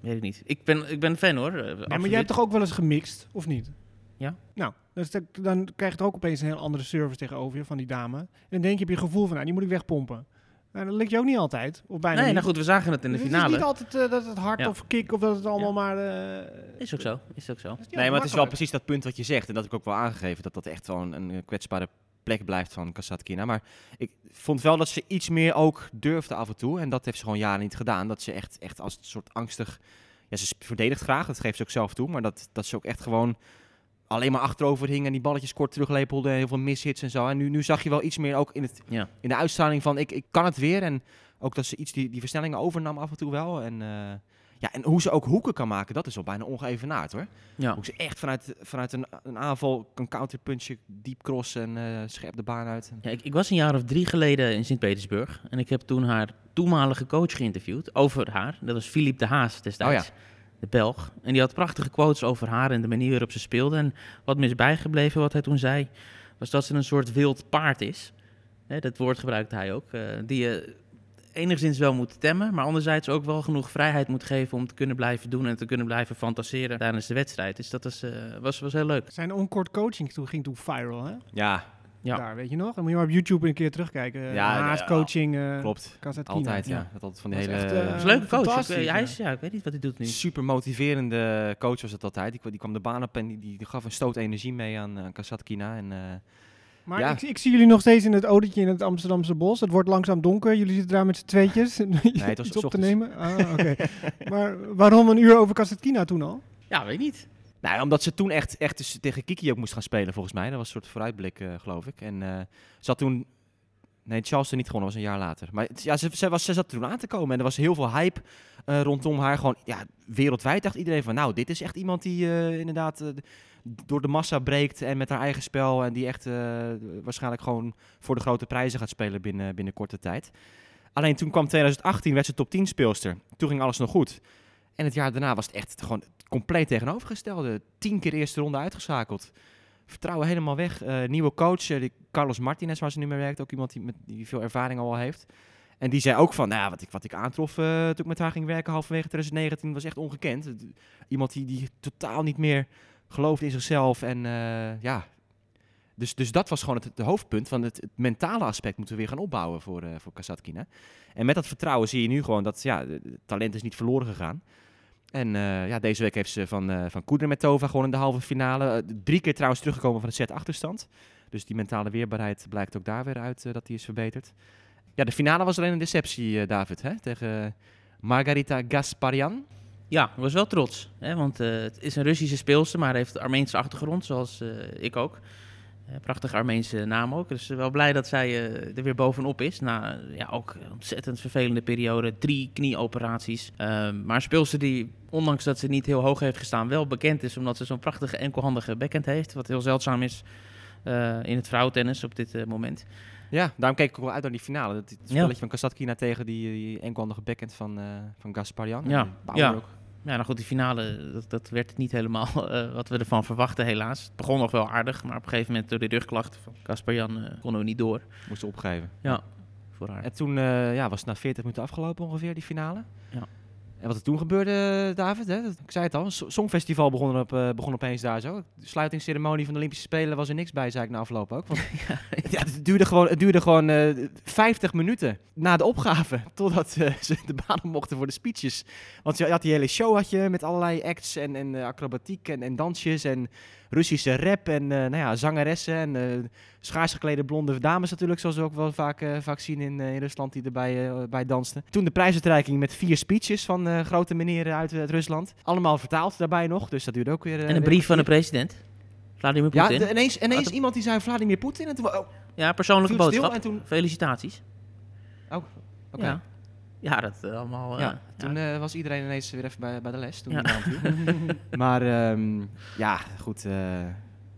weet ik niet. Ik ben, ik ben fan hoor. Ja, maar jij hebt toch ook wel eens gemixt, of niet? Ja. Nou, dus dan krijg je toch ook opeens een heel andere service tegenover je van die dame. En dan denk je, heb je gevoel van, nou, die moet ik wegpompen. Nou, dat lukt je ook niet altijd. Of bijna nee, niet. nou goed, we zagen het in de finale. Het is niet altijd uh, dat het hard ja. of kick of dat het allemaal maar... Uh, is ook zo, is ook zo. Nee, maar het is wel precies dat punt wat je zegt. En dat heb ik ook wel aangegeven. Dat dat echt wel een, een kwetsbare plek blijft van Kasatkina. Maar ik vond wel dat ze iets meer ook durfde af en toe. En dat heeft ze gewoon jaren niet gedaan. Dat ze echt, echt als een soort angstig... Ja, ze verdedigt graag, dat geeft ze ook zelf toe. Maar dat, dat ze ook echt gewoon alleen maar achterover hing en die balletjes kort teruglepelde. Heel veel mishits en zo. En nu, nu zag je wel iets meer ook in, het, ja. in de uitstraling van ik, ik kan het weer. En ook dat ze iets die, die versnellingen overnam af en toe wel. En, uh, ja, en hoe ze ook hoeken kan maken, dat is wel bijna ongeëvenaard hoor. Ja. Hoe ze echt vanuit, vanuit een, een aanval kan counterpunchen, diep crossen en uh, scherp de baan uit. Ja, ik, ik, was een jaar of drie geleden in Sint-Petersburg. En ik heb toen haar toenmalige coach geïnterviewd over haar. Dat was Philippe de Haas destijds. Oh ja de Belg. En die had prachtige quotes over haar en de manier waarop ze speelde. En wat me is bijgebleven, wat hij toen zei, was dat ze een soort wild paard is. Hè, dat woord gebruikte hij ook. Uh, die je enigszins wel moet temmen, maar anderzijds ook wel genoeg vrijheid moet geven om te kunnen blijven doen en te kunnen blijven fantaseren tijdens de wedstrijd. Dus dat was, uh, was, was heel leuk. Zijn onkort coaching toen ging toen viral, hè? Ja, ja. Daar, weet je nog? Dan moet je maar op YouTube een keer terugkijken. Ja, Haas coaching. Uh, klopt. Altijd, ja. Dat altijd van die hele... Echt, uh, een leuke coach. Ik, hij is, ja, ik weet niet wat hij doet nu. Super motiverende coach was het altijd. Die, die kwam de baan op en die, die gaf een stoot energie mee aan, aan Kasatkina. En, uh, maar ja. ik, ik, zie jullie nog steeds in het autootje in het Amsterdamse bos. Het wordt langzaam donker. Jullie zitten daar met z'n tweetjes. nee, het was op te nemen. Ah, oké. maar waarom een uur over Kasatkina toen al? Ja, weet niet. Nou, omdat ze toen echt, echt dus tegen Kiki ook moest gaan spelen, volgens mij. Dat was een soort vooruitblik, uh, geloof ik. En uh, ze had toen Nee, Charleston niet gewonnen, was een jaar later. Maar ja, ze, ze, was, ze zat toen aan te komen en er was heel veel hype eh, rondom haar. Gewoon ja, wereldwijd dacht iedereen van, nou, dit is echt iemand die eh, inderdaad eh, door de massa breekt en met haar eigen spel. En die echt eh, waarschijnlijk gewoon voor de grote prijzen gaat spelen binnen, binnen korte tijd. Alleen toen kwam 2018, werd ze top 10 speelster. Toen ging alles nog goed. En het jaar daarna was het echt gewoon compleet tegenovergestelde. Tien keer eerste ronde uitgeschakeld. Vertrouwen helemaal weg. Eh, nieuwe coach, eh, die Carlos Martinez, waar ze nu mee werkt. Ook iemand die, met, die veel ervaring al heeft. En die zei ook van, nou wat ik, wat ik aantrof eh, toen ik met haar ging werken halverwege 2019 was echt ongekend. Iemand die, die totaal niet meer geloofde in zichzelf. En ja, dus, dus dat was gewoon het, het hoofdpunt van het, mentale aspect moeten we weer gaan opbouwen voor, eh voor Kasatkina. En met dat vertrouwen zie je nu gewoon dat ja, het talent is niet verloren gegaan. En eh, ja, deze week heeft ze van, eh van Kudermetova gewoon in de halve finale. Eh, drie keer trouwens teruggekomen van de set achterstand. Dus die mentale weerbaarheid blijkt ook daar weer uit dat die is verbeterd. Ja, de finale was alleen een deceptie, David, hè? tegen Margarita Gasparian. Ja, was wel trots. Hè, want het is een Russische speelster, maar heeft Armeense achtergrond, zoals ik ook. Eh, prachtige Armeense naam ook. Dus wel blij dat zij eh, er weer bovenop is. Na ja, ook een ontzettend vervelende periode. Drie knieoperaties. Ehm, maar speelster die, ondanks dat ze niet heel hoog heeft gestaan, wel bekend is. Omdat ze zo'n prachtige enkelhandige backhand heeft. Wat heel zeldzaam is eh, in het vrouwentennis op dit eh, moment. Ja, daarom keek ik ook wel uit naar die finale. Dat, het Ja. spelletje van Kasatkina tegen die, die enkelhandige backhand van, eh van Gasparian. Ja, En ja. ook. Ja, nou goed, die finale, dat, dat werd niet helemaal eh, wat we ervan verwachten, helaas. Het begon nog wel aardig, maar op een gegeven moment door de rugklachten van Kasper-Jan eh, konden we niet door Moest ze opgeven. Ja. voor haar. En toen eh, ja, was het na 40 minuten afgelopen ongeveer, die finale. Ja. En wat er toen gebeurde, David, hè, ik zei het al, het Songfestival begon, op, eh, begon opeens daar zo. De sluitingsceremonie van de Olympische Spelen was er niks bij, zei ik na afloop ook. Want, ja, het duurde gewoon, het duurde gewoon eh 50 minuten na de opgave, totdat eh, ze de baan op mochten voor de speeches. Want je had die hele show had je, met allerlei acts en, en acrobatiek en, en dansjes en Russische rap en eh, nou ja, zangeressen en eh schaars geklede blonde dames natuurlijk, zoals we ook wel vaak, eh, vaak zien in, in Rusland die erbij bij dansten. Toen de prijsuitreiking met vier speeches van grote meneren uit, uit Rusland. Allemaal vertaald daarbij nog, dus dat duurde ook weer... en een weer brief van de president, Vladimir Ja, Poetin. de- Ja, ineens, iemand die zei Vladimir Poetin en toen... Oh, persoonlijke het stil boodschap. en toen... Felicitaties. Oké. Ja. Ja, dat eh, allemaal... Ja, eh, toen ja. eh, was iedereen ineens weer even bij, bij de les. Toen Ja. maar ehm, ja, goed.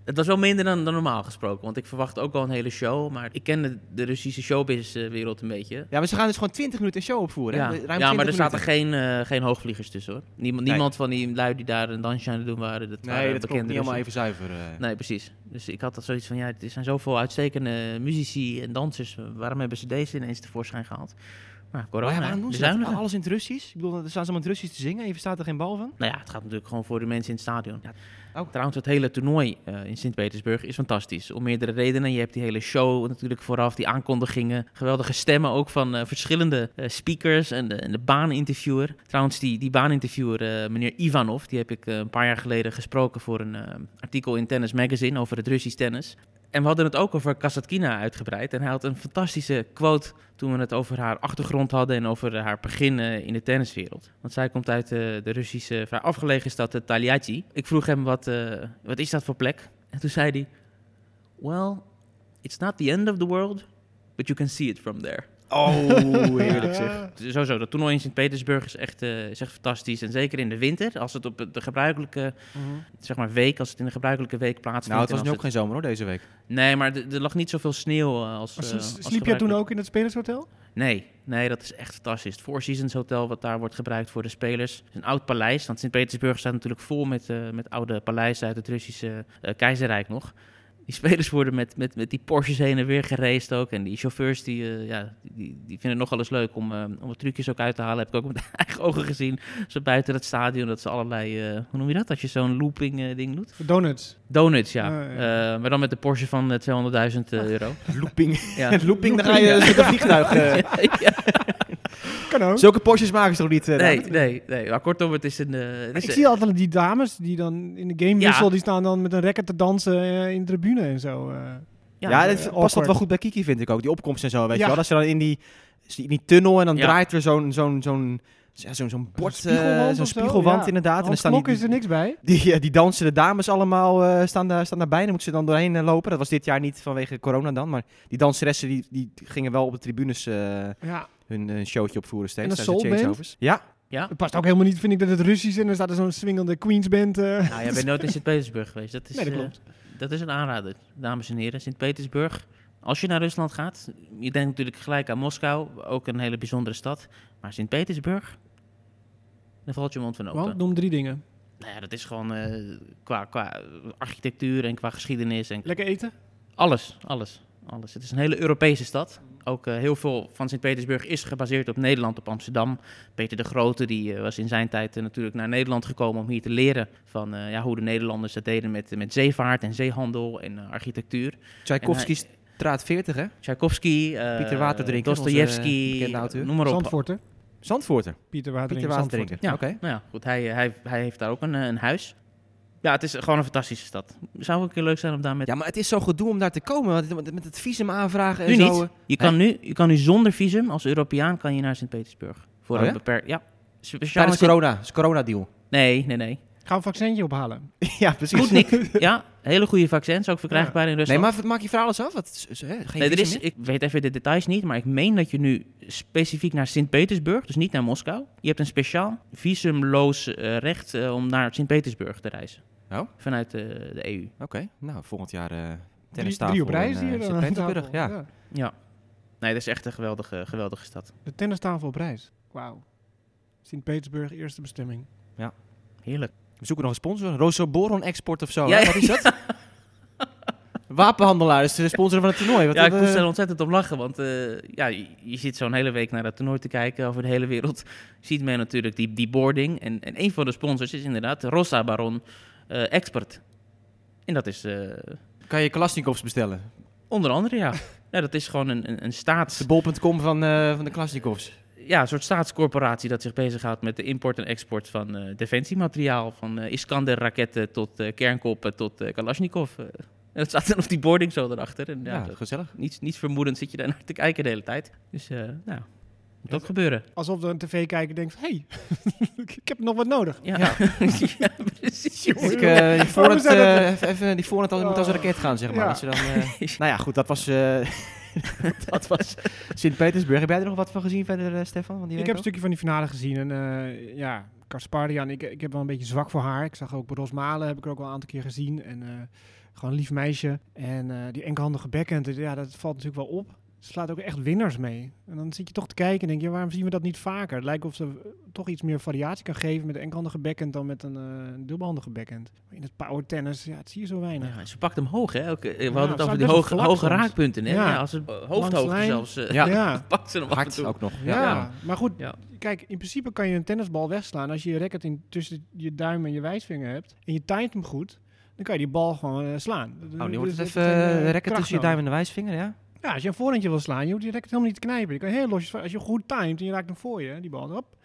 Het was wel minder dan, dan normaal gesproken, want ik verwacht ook wel een hele show. Maar ik ken de, de Russische showbiz-wereld een beetje. ja, maar ze gaan dus gewoon 20 minuten een show opvoeren. Ja, hè? Ruim ja maar er 20 zaten geen, geen hoogvliegers tussen hoor. Niemand, Nee. niemand van die lui die daar een dansje aan het doen waren. Dat Nee, waren dat bekende niet helemaal even zuiver. eh. Nee, precies. Dus ik had dat zoiets van, ja, er zijn zoveel uitstekende muzici en dansers. Waarom hebben ze deze ineens tevoorschijn gehaald? Maar Maar corona, ja, waarom doen ze dat? Alles in het Russisch? Ik bedoel, dan staan ze allemaal in het Russisch te zingen en je verstaat er geen bal van. Nou ja, het gaat natuurlijk gewoon voor de mensen in het stadion. Ja. Oh. Trouwens, het hele toernooi eh, in Sint-Petersburg is fantastisch. Om meerdere redenen. Je hebt die hele show natuurlijk vooraf, die aankondigingen. Geweldige stemmen ook van eh, verschillende eh, speakers en de, en de baaninterviewer. Trouwens, die, die baaninterviewer, meneer Ivanov, die heb ik een paar jaar geleden gesproken voor een artikel in Tennis Magazine over het Russisch tennis. En we hadden het ook over Kasatkina uitgebreid. En hij had een fantastische quote toen we het over haar achtergrond hadden en over haar begin eh, in de tenniswereld. Want zij komt uit eh, de Russische, vrij afgelegen stad uh, Taliati. Ik vroeg hem, wat, eh, wat is dat voor plek? En toen zei hij, well, it's not the end of the world, but you can see it from there. Oh, heerlijk zeg. Sowieso, dat toernooi in Sint-Petersburg is echt, eh, is echt fantastisch. En zeker in de winter, als het op de gebruikelijke zeg maar, week, als het in de gebruikelijke week plaatsvindt. Nou, het was nu ook geen zomer hoor, deze week. Nee, maar d- er lag niet zoveel sneeuw eh, als. Eh, als Sliep jij toen ook in het Spelershotel? Nee, nee, dat is echt fantastisch. Het Four Seasons Hotel, wat daar wordt gebruikt voor de spelers. Het is een oud paleis, want Sint-Petersburg staat natuurlijk vol met, eh, met oude paleizen uit het Russische eh, keizerrijk nog. Die spelers worden met, met, met die Porsches heen en weer geraced ook. En die chauffeurs die, eh, ja, die, die vinden het nogal eens leuk om, eh, om wat trucjes ook uit te halen. Heb ik ook met eigen ogen gezien. Zo buiten het stadion, dat ze allerlei, eh, hoe noem je dat? Als je zo'n looping ding doet. Donuts. Donuts, ja. Ja. Eh, maar dan met de Porsche van eh, 200.000 euro. Looping. Ja. Looping, dan ga je met een vliegtuig. ja. Kan ook. Zulke Porsches maken ze toch niet? eh, Nee, nee, nee. Maar kortom, het is een... eh, het is Ik zie altijd die dames die dan in de gamewissel, Ja. die staan dan met een racket te dansen eh, in de tribune en zo. eh. ja, Ja, dat past dat wel goed bij Kiki, vind ik ook. Die opkomst en zo, weet Ja. je wel. Dat ze dan in die, in die tunnel en dan Ja. draait er zo'n zo'n zo'n Ja, zo'n zo'n bord, spiegelwand zo'n zo? spiegelwand inderdaad. En dan staan die, is er niks bij. die, die dansende dames allemaal eh, staan, daar, staan daarbij. Dan moeten ze dan doorheen lopen. Dat was dit jaar niet vanwege corona dan. Maar die danseressen die, die gingen wel op de tribunes eh, Ja, hun, hun showtje opvoeren steeds. En een soulband? changeovers. Ja, Ja? het past ook helemaal niet, vind ik, dat het Russisch is en er staat er zo'n swingende Queensband. eh. Nou, jij bent nooit in Sint-Petersburg geweest. Dat is, Nee, dat eh, klopt. dat is een aanrader, dames en heren. Sint-Petersburg. Als je naar Rusland gaat, je denkt natuurlijk gelijk aan Moskou, ook een hele bijzondere stad. Maar Sint-Petersburg, daar valt je mond van open. Want, noem drie dingen. Nou ja, dat is gewoon eh, qua, qua architectuur en qua geschiedenis en Lekker eten? alles, alles, alles. Het is een hele Europese stad. Ook eh, heel veel van Sint-Petersburg is gebaseerd op Nederland, op Amsterdam. Peter de Grote die, eh, was in zijn tijd eh, natuurlijk naar Nederland gekomen om hier te leren van eh, ja, hoe de Nederlanders dat deden met, met zeevaart en zeehandel en architectuur. Tchaikovsky straat 40 hè? Tchaikovsky, eh Pieter Waterdrinker, Dostojevski, noem maar op. Zandvoorten. Zandvoorter. Pieter Watering. Pieter Waterdrinker. Ja, Oké. nou ja, goed. Hij, hij, hij heeft daar ook een, een huis. Ja, het is gewoon een fantastische stad. Zou ook een keer leuk zijn om daar met... Ja, maar het is zo gedoe om daar te komen. want Met het visum aanvragen en nu zo. niet. eh. Je kan nu, je kan nu zonder visum, als Europeaan, kan je naar Sint-Petersburg. Voor Oh een ja? beperkt... Ja. Speciaal Tijdens Sint- corona. is corona deal. Nee, nee, nee. Ga een vaccintje ophalen. ja, precies. Sputnik. ja, hele goede vaccins, ook verkrijgbaar in Nee, Rusland. maar maak je verhaal eens af. Wat, is- is- hè, geen Nee, er is, meer? ik weet even de details niet, maar ik meen dat je nu specifiek naar Sint-Petersburg, dus niet naar Moskou, je hebt een speciaal visumloos eh, recht eh, om naar Sint-Petersburg te reizen. Oh. Vanuit eh, de EU. Oké, nou, volgend jaar eh Drie, tennistafel drie op reis in, eh, Sint-Petersburg. tafel. Ja. Ja. Nee, dat is echt een geweldige, geweldige stad. De tennistafel op reis. Wauw. Sint-Petersburg, eerste bestemming. Heerlijk. We zoeken nog een sponsor. Rosoboron Export of zo. Ja, ja, Wat is dat? Wapenhandelaar is de sponsor van het toernooi. Wat ja, ik moest eh, er ontzettend om lachen, want eh, ja, je, je zit zo'n hele week naar dat toernooi te kijken over de hele wereld. Ziet men natuurlijk die, die boarding. En, en een van de sponsors is inderdaad Rosa Baron eh, Expert. En dat is eh, kan je Kalashnikovs bestellen. onder andere, ja. ja, dat is gewoon een, een, een staats... De bol.com van, eh, van de Kalashnikovs. ja, een soort staatscorporatie dat zich bezighoudt met de import en export van defensiemateriaal. Van Iskander-raketten tot kernkoppen tot Kalashnikov. eh. en dat staat dan op die boarding zo erachter. En, ja, gezellig. niets, niets vermoedend zit je daar naar te kijken de hele tijd. Dus eh nou, moet ook gebeuren. Alsof de tv-kijker denkt, hé, hey, ik heb nog wat nodig. Ja, Ja. Ja, precies. Ik, eh, die voorhand, eh, even, even die voorhand al- moet als een raket gaan, zeg maar. Ja. Dat ze dan, eh, nou ja, goed, dat was, eh, dat was Sint-Petersburg. Heb jij er nog wat van gezien verder, Stefan? Van die Ik heb een stukje van die finale gezien en eh, ja, Kasparian, ik, ik heb wel een beetje zwak voor haar. Ik zag ook bij Rosmalen, heb ik er ook wel een aantal keer gezien. En eh, gewoon een lief meisje. En eh, die enkelhandige backhand, ja, dat valt natuurlijk wel op. Slaat ook echt winnaars mee. En dan zit je toch te kijken en denk je, waarom zien we dat niet vaker? Het lijkt of ze toch iets meer variatie kan geven met een enkelhandige backhand dan met een, eh, dubbelhandige backhand. Maar in het power tennis, ja, het zie je zo weinig. Ja, ze pakt hem hoog, hè? Eh, we Ja, hadden het over die hoge, hoge raakpunten, hè? Ja. Ja. als het hoofdhoogte zelfs. eh, Ja. Ja. pakt ze hem af en Hard toe. ook nog. Ja, Ja. maar goed, Ja. kijk, in principe kan je een tennisbal wegslaan als je je racket in, tussen je duim en je wijsvinger hebt en je timed hem goed. Dan kan je die bal gewoon slaan. Oh, nu wordt het even kracht tussen je duim en de wijsvinger, ja? Ja, als je een voorhandje wil slaan, je hoeft die racket helemaal niet te knijpen. Je kan heel losjes, als je goed timed en je raakt hem voor je, die bal, hop,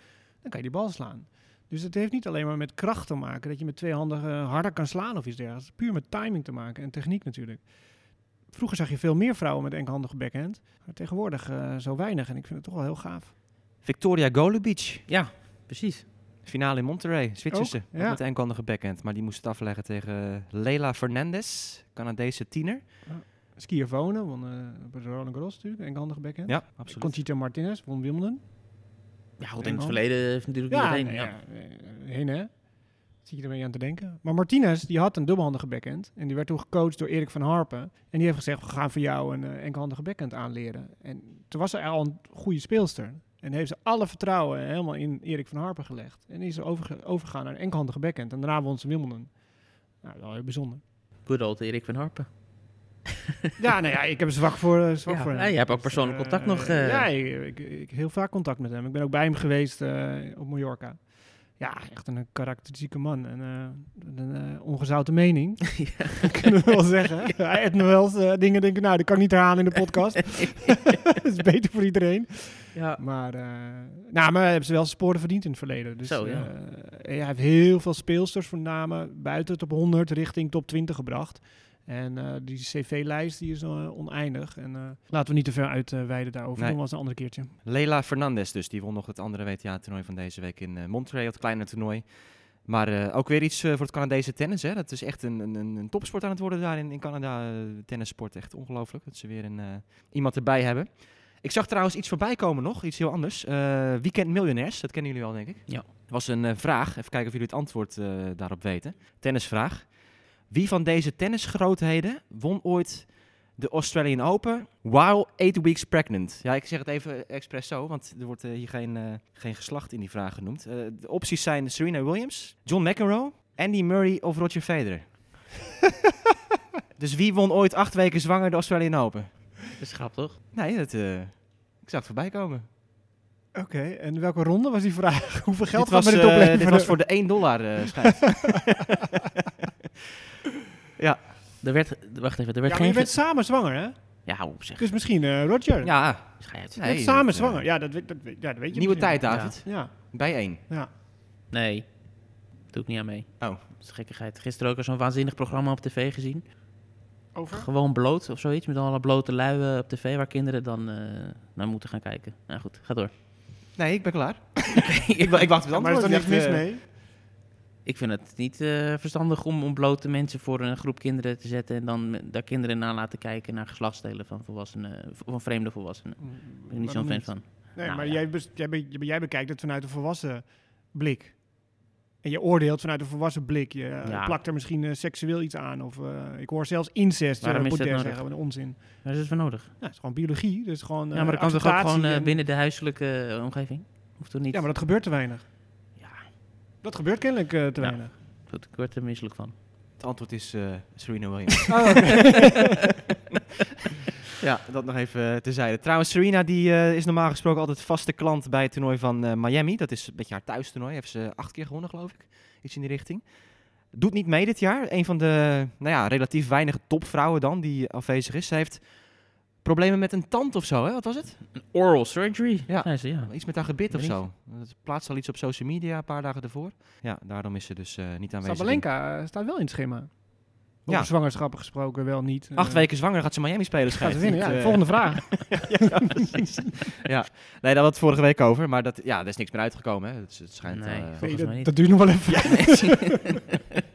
dan kan je die bal slaan. Dus het heeft niet alleen maar met kracht te maken, dat je met twee handen eh, harder kan slaan of iets dergelijks. Het puur met timing te maken en techniek natuurlijk. Vroeger zag je veel meer vrouwen met enkelhandige backhand, maar tegenwoordig eh, zo weinig en ik vind het toch wel heel gaaf. Victoria Golubic. Ja, precies. Finale in Monterrey, Zwitserse. Ja. Met de enkelhandige backhand. Maar die moest het afleggen tegen Leila Fernandez, Canadese tiener. Schiavone won eh de Roland Garros natuurlijk, enkelhandige backhand. Ja, absoluut. Conchita Martinez won Wimbledon. Ja, goed, in het verleden heeft natuurlijk Ja, iedereen. Ja, ja. eh, heen hè. Zit je er mee aan te denken. Maar Martinez, die had een dubbelhandige backhand. En die werd toen gecoacht door Erik van Harpen. En die heeft gezegd, we gaan voor jou een eh, enkelhandige backhand aanleren. En toen was ze al een goede speelster. En heeft ze alle vertrouwen helemaal in Erik van Harpen gelegd. En is ze overge- overgegaan naar een enkelhandige backhand. En daarna won ze Wimbledon. Nou, wel heel bijzonder. Good old Erik van Harpen. Ja, nou ja, ik heb zwak voor, eh, zwak Ja, voor hem. ja, je hebt ook Dus, persoonlijk eh, contact nog, eh. ja, ik, ik, heel vaak contact met hem. Ik ben ook bij hem geweest eh, op Mallorca. Ja, echt een karakteristieke man. En eh, een eh, ongezouten mening. Kunnen we wel zeggen. Hij heeft wel eens eh, dingen denken, nou, dat kan ik niet herhalen in de podcast. dat is beter voor iedereen. Ja. Maar, eh nou, maar hebben ze wel sporen verdiend in het verleden. Dus, Zo, ja. eh, hij heeft heel veel speelsters, voornamelijk buiten top 100 richting top 20 gebracht. En eh, die cv-lijst die is eh, oneindig. En eh, laten we niet te ver uitweiden daarover. Nee. Doen we eens een andere keertje. Leila Fernandez dus, die won nog het andere WTA-toernooi van deze week in Montreal, het kleine toernooi. Maar ook weer iets voor het Canadese tennis. Hè. Dat is echt een, een, een topsport aan het worden daar in, in Canada. tennissport, echt ongelooflijk dat ze weer een, iemand erbij hebben. Ik zag trouwens iets voorbij komen nog, iets heel anders. Weekend Miljonairs, dat kennen jullie al denk ik. Ja. was een vraag, even kijken of jullie het antwoord daarop weten. Tennisvraag. Wie van deze tennisgrootheden won ooit de Australian Open while eight weeks pregnant? Ja, ik zeg het even expres zo, want er wordt eh, hier geen, eh, geen geslacht in die vraag genoemd. Eh, de opties zijn Serena Williams, John McEnroe, Andy Murray of Roger Federer. dus wie won ooit acht weken zwanger de Australian Open? Dat is grap, toch? Nee, dat, eh, ik zag het voorbij komen. Oké, en welke ronde was die vraag? Hoeveel geld dit gaat was, me dit opleveren? dit was voor de 1 dollar eh schijnt. ja, Er werd, wacht even, er werd Ja, maar geen... je bent samen zwanger, hè? Ja, hou op zeg. Dus misschien eh, Roger. ja. Je Nee, samen dat, eh, zwanger. Ja, dat, weet- dat, weet- ja, dat weet je Nieuwe misschien. tijd, David. Ja. Bij 1. ja. Nee, doe ik niet aan mee. Oh. Dat is gekkigheid. Gisteren ook al zo'n waanzinnig programma op tv gezien. Over? Gewoon bloot of zoiets, met alle blote lui eh, op tv waar kinderen dan eh, naar moeten gaan kijken. Nou goed, ga door. Nee, ik ben klaar. ik, wa- ik wacht op het maar er is antwoord. toch niks Ik mis eh, mee? Ik vind het niet eh, verstandig om, om blote mensen voor een groep kinderen te zetten en dan daar kinderen na laten kijken naar geslachtsdelen van volwassenen, van vreemde volwassenen. Daar ben ik niet zo'n fan van. Nee, Nou, maar ja. jij, bekijkt het vanuit een volwassen blik. En je oordeelt vanuit een volwassen blik. Je eh, Ja. plakt er misschien eh, seksueel iets aan. Of ik hoor zelfs incest. Waarom is dat nodig? zeggen, wat een onzin. Waar is het voor nodig? Ja, het is gewoon biologie. Dus gewoon, ja, maar dat kan toch ook gewoon en- binnen de huiselijke omgeving? Hoeft toch niet? Ja, maar dat gebeurt te weinig. Dat gebeurt kennelijk eh, te Ja. weinig. Goed, ik word er misselijk van. Het antwoord is eh Serena Williams. Oh, oké. ja, dat nog even eh, terzijde. Trouwens, Serena die, eh, is normaal gesproken altijd vaste klant bij het toernooi van eh, Miami. Dat is een beetje haar thuistoernooi. Heeft ze acht keer gewonnen, geloof ik. Iets in die richting. Doet niet mee dit jaar. Een van de nou ja, relatief weinige topvrouwen dan die afwezig is. Ze heeft problemen met een tand of zo, hè? Wat was het? Een oral surgery? Ja. zei ze, ja. Iets met haar gebit of zo. Het plaatst al iets op social media een paar dagen ervoor. Ja, daarom is ze dus eh, niet aanwezig. Sabalenka eh, staat wel in het schema. Over Ja. zwangerschappen gesproken, wel niet. Acht Eh, weken zwanger gaat ze Miami spelen. Gaat ze winnen, ja. Volgende vraag. ja, precies. ja, nee, daar had het vorige week over. Maar dat, ja, er is niks meer uitgekomen. Hè. Het, het schijnt. Nee, eh, volgens Nee, mij dat, niet. dat duurt nog wel even. nee,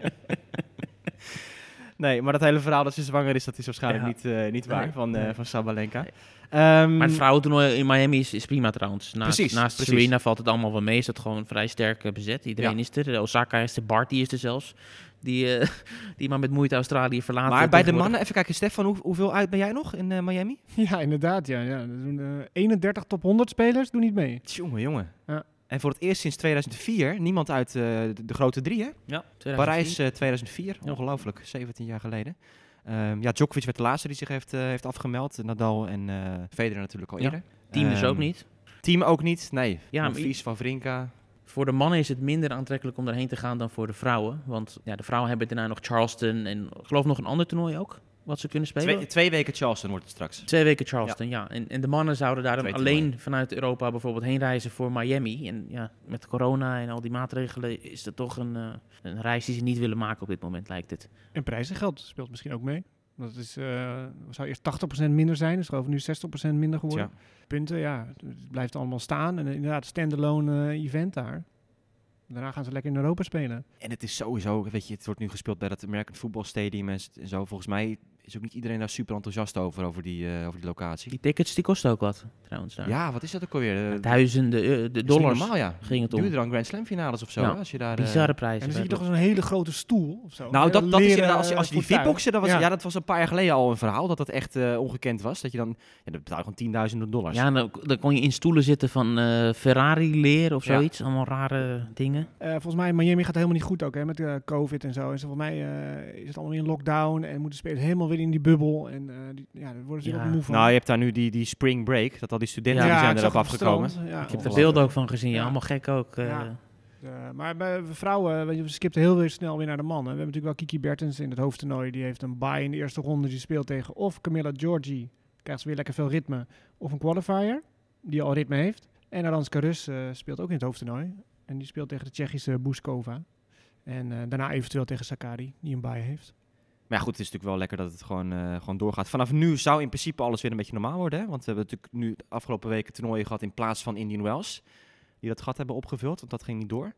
maar dat hele verhaal dat ze zwanger is, dat is waarschijnlijk Ja. niet, eh, niet waar Nee, van, eh, nee. van Sabalenka. Nee. Ehm, Maar het vrouwentoernooi in Miami is, is prima trouwens. Naast, Precies, naast precies. Serena valt het allemaal wel mee. Is het gewoon vrij sterk eh, bezet. Iedereen Ja. is er. De Osaka is er. Barty is er zelfs. Die, eh, die maar met moeite Australië verlaten. maar bij de mannen, even kijken, Stefan, hoe, hoeveel uit ben jij nog in eh, Miami? ja, inderdaad. Ja, ja. Er doen, eh, 31 top 100 spelers doen niet mee. Jongen, jongen. Ja. En voor het eerst sinds 2004, niemand uit eh, de, de grote drie, hè? Ja, Parijs eh, 2004, Ja. ongelooflijk, 17 jaar geleden. Ehm, ja, Djokovic werd de laatste die zich heeft, eh, heeft afgemeld. Nadal en eh Federer natuurlijk al Ja. eerder. Team dus Ehm, ook niet. Team ook niet, nee. Ja, Vies van Vrinka. Voor de mannen is het minder aantrekkelijk om daarheen te gaan dan voor de vrouwen. Want ja, de vrouwen hebben daarna nog Charleston en geloof nog een ander toernooi ook. Wat ze kunnen spelen. Twee, twee weken Charleston wordt het straks. Twee weken Charleston, ja. En, en de mannen zouden daarom Twee alleen vanuit Europa bijvoorbeeld heen reizen voor Miami. En ja, met corona en al die maatregelen is dat toch een, eh, een reis die ze niet willen maken op dit moment, lijkt het. En prijzengeld speelt misschien ook mee. Dat is, eh, zou eerst 80% minder zijn, dus geloof ik nu 60% minder geworden. Tja. Punten, ja, het blijft allemaal staan. En inderdaad, standalone eh, event daar. Daarna gaan ze lekker in Europa spelen. En het is sowieso, weet je, het wordt nu gespeeld bij dat American Football Stadium en s- en zo. Volgens mij is ook niet iedereen daar super enthousiast over, over die, eh, over die locatie. Die tickets die kosten ook wat, trouwens. Daar. Ja, wat is dat ook alweer? Eh, Duizenden eh, de is niet dollars normaal, ja. ging het om. Duurder dan Grand Slam finales of zo, als je daar... eh, Bizarre En prijzen. dan zie je toch zo'n hele grote stoel of zo. Nou, dat, dat is inderdaad, als je, als je die. VIP-boxen, dat, was, ja. Ja. dat was een paar jaar geleden al een verhaal, dat dat echt eh, ongekend was. Dat je dan, ja, dat betaal je gewoon tienduizenden dollars. Ja, dan, dan kon je in stoelen zitten van eh, Ferrari-leer of Ja. zoiets. Allemaal rare dingen. Eh, volgens mij, Miami gaat helemaal niet goed ook, hè, met eh, COVID en zo. En volgens mij eh, is het allemaal weer in lockdown en moeten spelers helemaal weer in die bubbel. En eh, die, ja, daar worden ze Ja. ook moe van. Nou, je hebt daar nu die, die spring break, dat al die studenten Ja, die ik zijn erop afgekomen. Ik heb Ongelooflijk. beelden ook van gezien. Ja, allemaal gek ook. eh. Ja. Eh, maar bij vrouwen, weet je, we skipten heel weer snel weer naar de mannen. We hebben natuurlijk wel Kiki Bertens in het hoofdtoernooi. Die heeft een bye in de eerste ronde. Die speelt tegen of Camilla Giorgi. Krijgt ze weer lekker veel ritme. Of een qualifier, die al ritme heeft. En Aranska Rus eh, speelt ook in het hoofdtoernooi. En die speelt tegen de Tsjechische Buskova. En eh, daarna eventueel tegen Sakari, die een bye heeft. Maar ja, goed, het is natuurlijk wel lekker dat het gewoon, eh, gewoon doorgaat. Vanaf nu zou in principe alles weer een beetje normaal worden. Hè? Want we hebben natuurlijk nu de afgelopen weken toernooien gehad in plaats van Indian Wells. Die dat gat hebben opgevuld, want dat ging niet door.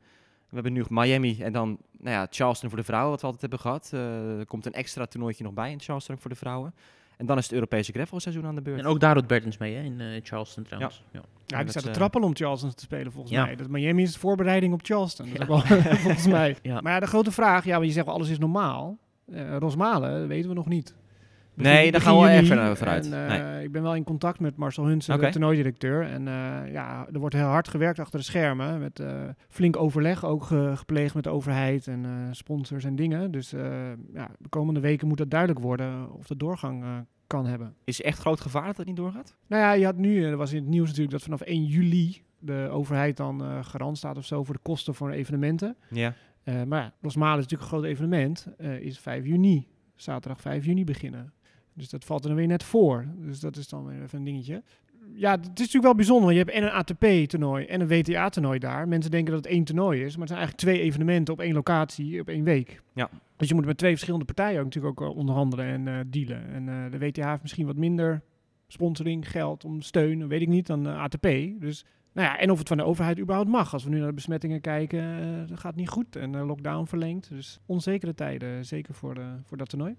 We hebben nu Miami en dan nou ja, Charleston voor de vrouwen, wat we altijd hebben gehad. Eh, er komt een extra toernooitje nog bij in Charleston voor de vrouwen. En dan is het Europese gravelseizoen aan de beurt. En ook daar doet Bertens mee, hè, in eh, Charleston trouwens. Ja. Ja, Ja, die dat, staat te trappelen om Charleston te spelen volgens Ja. mij. Dat Miami is de voorbereiding op Charleston. Dat is ook wel, volgens mij. Ja. Maar ja, de grote vraag, ja, want je zegt wel alles is normaal. Eh Rosmalen weten we nog niet. Nee, daar gaan we wel erg verder vooruit. En, eh, Ik ben wel in contact met Marcel Hunsen, de toernooidirecteur. En eh, ja, er wordt heel hard gewerkt achter de schermen. Met flink overleg ook ge- gepleegd met de overheid en sponsors en dingen. Dus ja, de komende weken moet het duidelijk worden of de doorgang kan hebben. Is echt groot gevaar dat het niet doorgaat? Nou ja, je had nu, er was in het nieuws natuurlijk dat vanaf 1 juli de overheid dan garant staat of zo voor de kosten voor evenementen. Ja. Eh, maar ja, Rosmalen is natuurlijk een groot evenement. eh, is 5 juni, zaterdag 5 juni beginnen. Dus dat valt er dan weer net voor. Dus dat is dan weer even een dingetje. Ja, het is natuurlijk wel bijzonder. Je hebt en een ATP-toernooi en een WTA-toernooi daar. Mensen denken dat het één toernooi is. Maar het zijn eigenlijk twee evenementen op één locatie op één week. Ja. Dus je moet met twee verschillende partijen ook natuurlijk ook eh, onderhandelen en dealen. En de WTA heeft misschien wat minder sponsoring, geld om steun, weet ik niet, dan ATP. Dus nou ja, en of het van de overheid überhaupt mag. Als we nu naar de besmettingen kijken, eh, dat gaat niet goed. En de lockdown verlengd. Dus onzekere tijden, zeker voor, de, voor dat toernooi.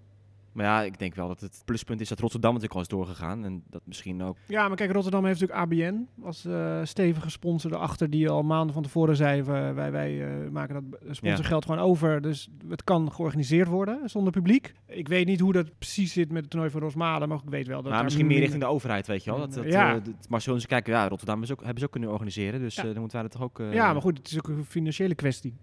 Maar ja, ik denk wel dat het pluspunt is dat Rotterdam natuurlijk al is doorgegaan. En dat misschien ook... Ja, maar kijk, Rotterdam heeft natuurlijk ABN als eh, stevige sponsor erachter. Die al maanden van tevoren zei, wij, wij, eh, maken dat sponsorgeld gewoon over. Dus het kan georganiseerd worden zonder publiek. Ik weet niet hoe dat precies zit met het toernooi van Rosmalen. Maar ik weet wel dat Maar misschien meer richting de overheid, weet je wel. Dat, dat, Ja. eh, dat- maar zullen ze kijken, ja, Rotterdam is ook, hebben ze ook kunnen organiseren. Dus Ja. dan moeten wij dat toch ook... Ja, maar goed, het is ook een financiële kwestie.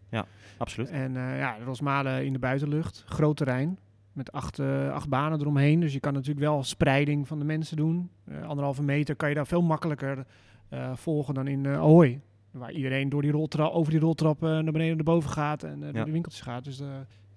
Absoluut. En ja, Rosmalen in de buitenlucht, groot terrein. Met acht, eh, acht banen eromheen. Dus je kan natuurlijk wel spreiding van de mensen doen. Eh, anderhalve meter kan je daar veel makkelijker eh, volgen dan in eh Ahoy. Waar iedereen door die roltrap, over die roltrap naar beneden naar boven gaat en door Ja. de winkeltjes gaat. Dus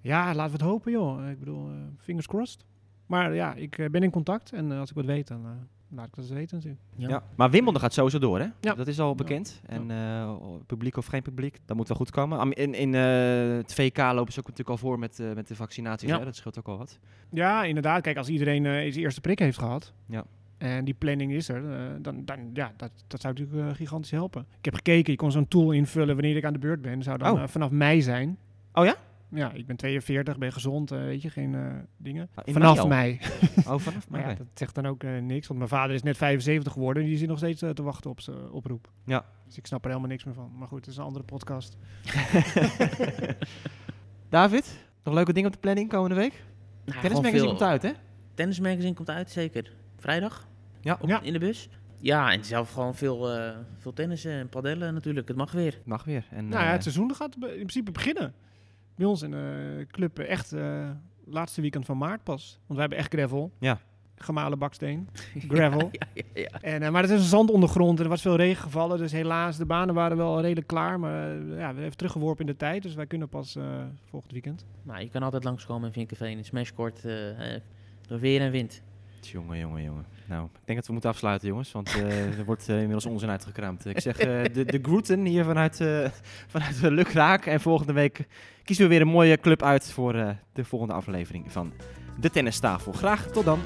ja, laten we het hopen joh. Ik bedoel, fingers crossed. Maar ja, ik ben in contact en als ik wat weet, dan laat ik dat eens weten natuurlijk. Ja. Maar Wimbledon gaat sowieso door, hè? Ja. Dat is al bekend. En eh, publiek of geen publiek, dat moet wel goed komen. In, in eh, het VK lopen ze ook natuurlijk al voor met, eh, met de vaccinaties. Ja. Hè? Dat scheelt ook al wat. Ja, inderdaad. Kijk, als iedereen eh zijn eerste prik heeft gehad. Ja. En die planning is er, eh, dan, dan ja, dat, dat zou natuurlijk gigantisch helpen. Ik heb gekeken, je kon zo'n tool invullen wanneer ik aan de beurt ben. zou dan Oh. vanaf mei zijn. Oh ja? Ja, ik ben 42, ben gezond, eh, weet je, geen eh, dingen. Ah, in vanaf mei. Oh, vanaf Maar ja, dat zegt dan ook eh, niks, want mijn vader is net 75 geworden en die zit nog steeds te wachten op zijn oproep. Ja. Dus ik snap er helemaal niks meer van. Maar goed, het is een andere podcast. David, nog leuke dingen op de planning komende week? Nou, Tennis Magazine veel- komt uit, hè? Tennismagazine komt uit, zeker. Vrijdag? Ja. Op- Ja. In de bus? Ja, en zelf gewoon veel, eh veel tennissen en padellen natuurlijk. Het mag weer. Mag weer. En, Nou ja, het seizoen gaat in principe beginnen. Bij ons in de club echt eh laatste weekend van maart pas. Want wij hebben echt gravel. Ja. Gemalen baksteen. Gravel. Ja, ja, ja. En, eh, maar het is een zandondergrond en er was veel regen gevallen. Dus helaas, de banen waren wel redelijk klaar. Maar eh, ja, we hebben teruggeworpen in de tijd. Dus wij kunnen pas eh, volgend weekend. Maar je kan altijd langskomen in Vinkenveen in Smashcourt. door weer en wind. Jongen, jongen, jongen. Nou, ik denk dat we moeten afsluiten, jongens. Want eh, er wordt eh, inmiddels onzin uitgekraamd. Ik zeg eh, de, de groeten hier vanuit, vanuit Lukraak. En volgende week kiezen we weer een mooie club uit voor de volgende aflevering van de Tennistafel. Graag tot dan.